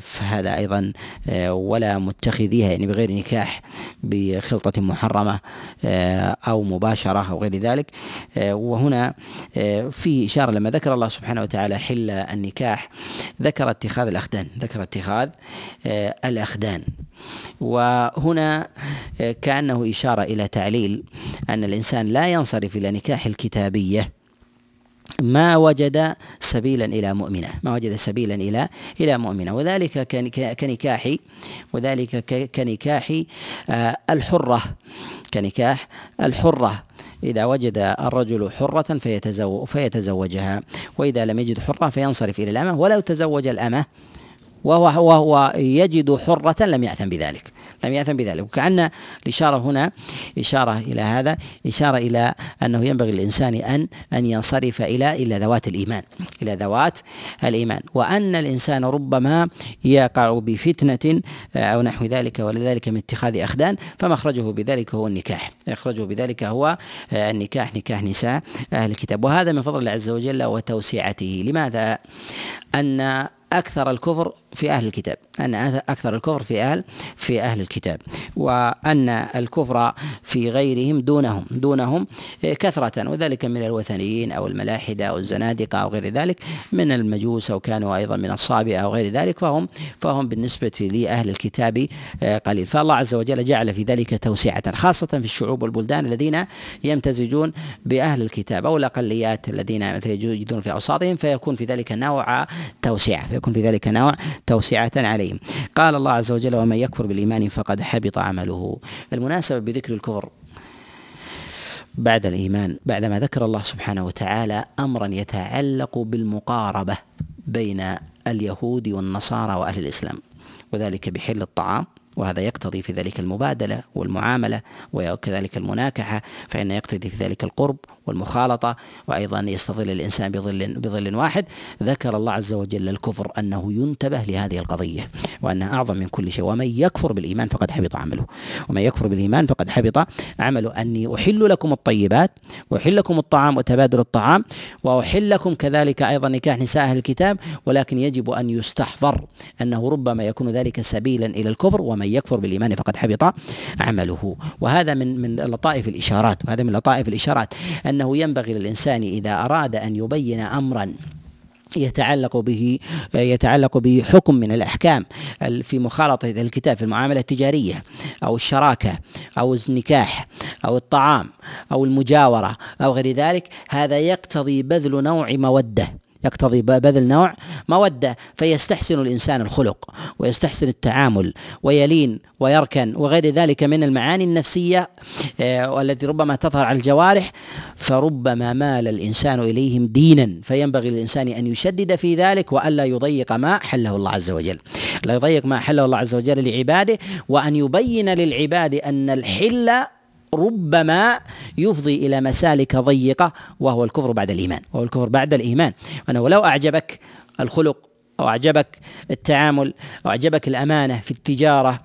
فهذا أيضا ولا متخذيها يعني بغير نكاح بخلطة محرمة أو مباشرة أو غير ذلك. وهنا في إشارة لما ذكر الله سبحانه وتعالى حل النكاح ذكر اتخاذ الأخدان ذكر اتخاذ الأخدان. وهنا كأنه إشارة إلى تعليل أن الإنسان لا ينصرف إلى نكاح الكتابية ما وجد سبيلا إلى مؤمنة ما وجد سبيلا إلى إلى مؤمنة. وذلك كنكاح وذلك كنكاح آه، الحرة كنكاح الحرة. إذا وجد الرجل حرة فيتزوج فيتزوجها وإذا لم يجد حرة فينصرف إلى الأمة. ولو تزوج الأمة وهو وهو يجد حرة لم يأثم بذلك. لم يأثم بذلك. وكأن الإشارة هنا إشارة إلى هذا إشارة إلى أنه ينبغي للإنسان أن أن ينصرف إلى إلى ذوات الإيمان إلى ذوات الإيمان. وأن الإنسان ربما يقع بفتنة أو نحو ذلك ولذلك من اتخاذ أخدان فمخرجه بذلك هو النكاح. يخرجه بذلك هو النكاح نكاح نساء أهل الكتاب. وهذا من فضل الله عز وجل وتوسعته. لماذا؟ أن أكثر الكفر في أهل الكتاب أن أكثر الكفر في أهل في أهل الكتاب وأن الكفر في غيرهم دونهم دونهم كثرة وذلك من الوثنيين أو الملاحدة أو الزنادقة أو غير ذلك من المجوس أو كانوا أيضا من الصابئة أو غير ذلك فهم فهم بالنسبة لأهل الكتاب قليل. فالله عز وجل جعل في ذلك توسعة خاصة في الشعوب والبلدان الذين يمتزجون بأهل الكتاب أو الأقليات الذين مثلا يجدون في أوساطهم فيكون في ذلك نوع توسعة. فيكون في ذلك نوع توسعة عليهم قال الله عز وجل ومن يكفر بالإيمان فقد حبط عمله. المناسبة بذكر الكفر بعد الإيمان بعدما ذكر الله سبحانه وتعالى أمرا يتعلق بالمقاربة بين اليهود والنصارى وأهل الإسلام وذلك بحل الطعام وهذا يقتضي في ذلك المبادلة والمعاملة وكذلك المناكحة فإن يقتضي في ذلك القرب والمخالطة وأيضا يستظل الإنسان بظل بظل واحد. ذكر الله عز وجل الكفر أنه ينتبه لهذه القضية. وأنها أعظم من كل شيء. ومن يكفر بالإيمان فقد حبط عمله. ومن يكفر بالإيمان فقد حبط عمله. أني أحل لكم الطيبات وأحل لكم الطعام وتبادل الطعام وأحل لكم كذلك أيضا نكاح نساء أهل الكتاب ولكن يجب أن يستحضر أنه ربما يكون ذلك سبيلا إلى الكفر. ومن يكفر بالإيمان فقد حبط عمله. وهذا من من لطائف الإشارات. وهذا من لطائف الإشارات. أن أنه ينبغي للإنسان إذا أراد أن يبين أمرا يتعلق به يتعلق به حكم من الأحكام في مخالطة الكتاب في المعاملة التجارية أو الشراكة أو النكاح أو الطعام أو المجاورة أو غير ذلك هذا يقتضي بذل نوع مودة. يقتضي بذل نوع موده فيستحسن الإنسان الخلق ويستحسن التعامل ويلين ويركن وغير ذلك من المعاني النفسية آه، والتي ربما تظهر على الجوارح. فربما مال الإنسان إليهم دينا فينبغي للإنسان أن يشدد في ذلك وألا يضيق ما حله الله عز وجل. لا يضيق ما حله الله عز وجل لعباده وأن يبين للعباد أن الحل ربما يفضي إلى مسالك ضيقة وهو الكفر بعد الإيمان. وهو الكفر بعد الإيمان. انه لو أعجبك الخلق أو أعجبك التعامل أو أعجبك الأمانة في التجارة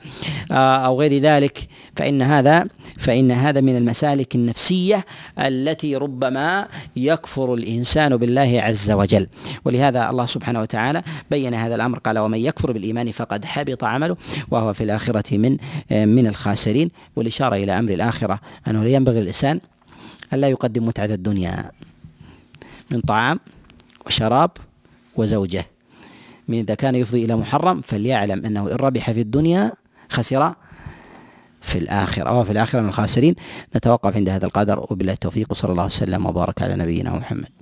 آه، أو غير ذلك فإن هذا فإن هذا من المسالك النفسية التي ربما يكفر الإنسان بالله عز وجل. ولهذا الله سبحانه وتعالى بين هذا الأمر قال ومن يكفر بالإيمان فقد حبط عمله وهو في الآخرة من من الخاسرين والإشارة إلى أمر الآخرة أنه ينبغي الإنسان ألا يقدم متعة الدنيا من طعام وشراب وزوجة. من إذا كان يفضي إلى محرم فليعلم أنه إن ربح في الدنيا خسر في الآخرة. أو في الآخرة من الخاسرين. نتوقف عند هذا القدر. وبالله التوفيق. وصلى الله وسلم وبارك على نبينا محمد.